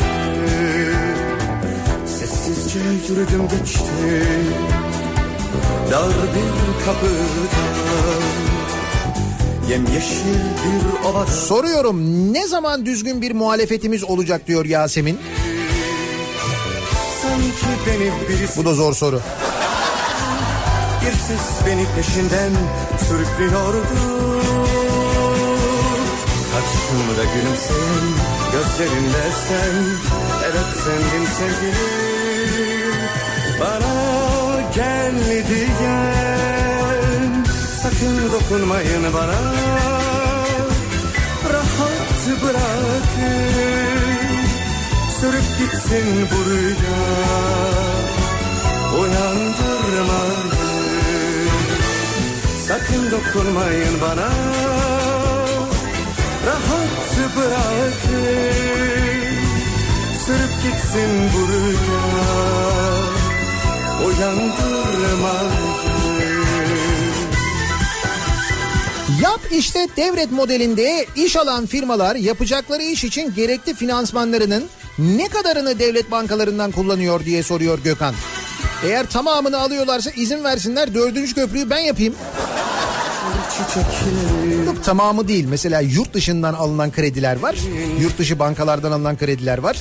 Sessizce yürüdüm geçtim dar bir kapıdan Yemyeşil bir ovada Soruyorum ne zaman düzgün bir muhalefetimiz olacak diyor Yasemin. Sanki beni birisi Bu da zor soru. bir ses beni peşinden sürüklüyordu Karşımda gülümseyen gözlerinde sen Evet sendin sevgilim Gel. Diyen Sakın dokunmayın bana. Rahat bırakın. Sürüp gitsin buraya Uyandırmayın. Sakın dokunmayın bana. Rahat bırakın. Sürüp gitsin buraya Yap işte devret modelinde iş alan firmalar yapacakları iş için gerekli finansmanlarının ne kadarını devlet bankalarından kullanıyor diye soruyor Gökhan. Eğer tamamını alıyorlarsa izin versinler dördüncü köprüyü ben yapayım. Yok tamamı değil. Mesela yurt dışından alınan krediler var. Yurt dışı bankalardan alınan krediler var.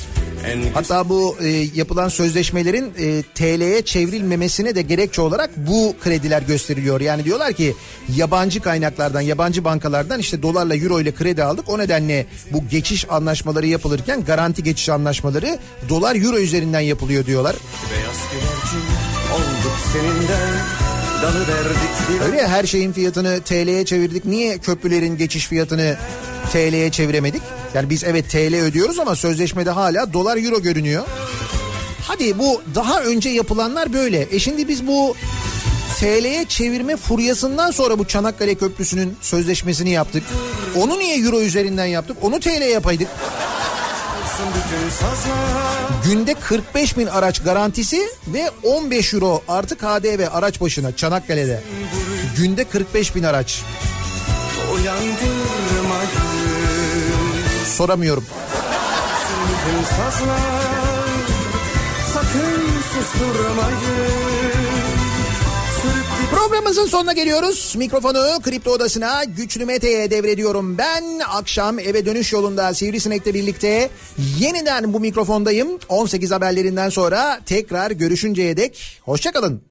Hatta bu e, yapılan sözleşmelerin e, TL'ye çevrilmemesine de gerekçe olarak bu krediler gösteriliyor. Yani diyorlar ki yabancı kaynaklardan, yabancı bankalardan işte dolarla euro ile kredi aldık. O nedenle bu geçiş anlaşmaları yapılırken garanti geçiş anlaşmaları dolar euro üzerinden yapılıyor diyorlar. beyaz güvercin olduk Öyle ya her şeyin fiyatını TL'ye çevirdik. Niye köprülerin geçiş fiyatını TL'ye çeviremedik? Yani biz evet TL ödüyoruz ama sözleşmede hala dolar euro görünüyor. Hadi bu daha önce yapılanlar böyle. E şimdi biz bu TL'ye çevirme furyasından sonra bu Çanakkale Köprüsü'nün sözleşmesini yaptık. Onu niye euro üzerinden yaptık? Onu TL yapaydık. Günde 45 bin araç garantisi ve 15 euro artı KDV araç başına Çanakkale'de. Günde 45 bin araç. Uyandırmayın Soramıyorum. Programımızın sonuna geliyoruz. Mikrofonu Kripto Odası'na Güçlü Mete'ye devrediyorum. Ben akşam eve dönüş yolunda Sivrisinek'le birlikte yeniden bu mikrofondayım. 18 haberlerinden sonra tekrar görüşünceye dek hoşçakalın.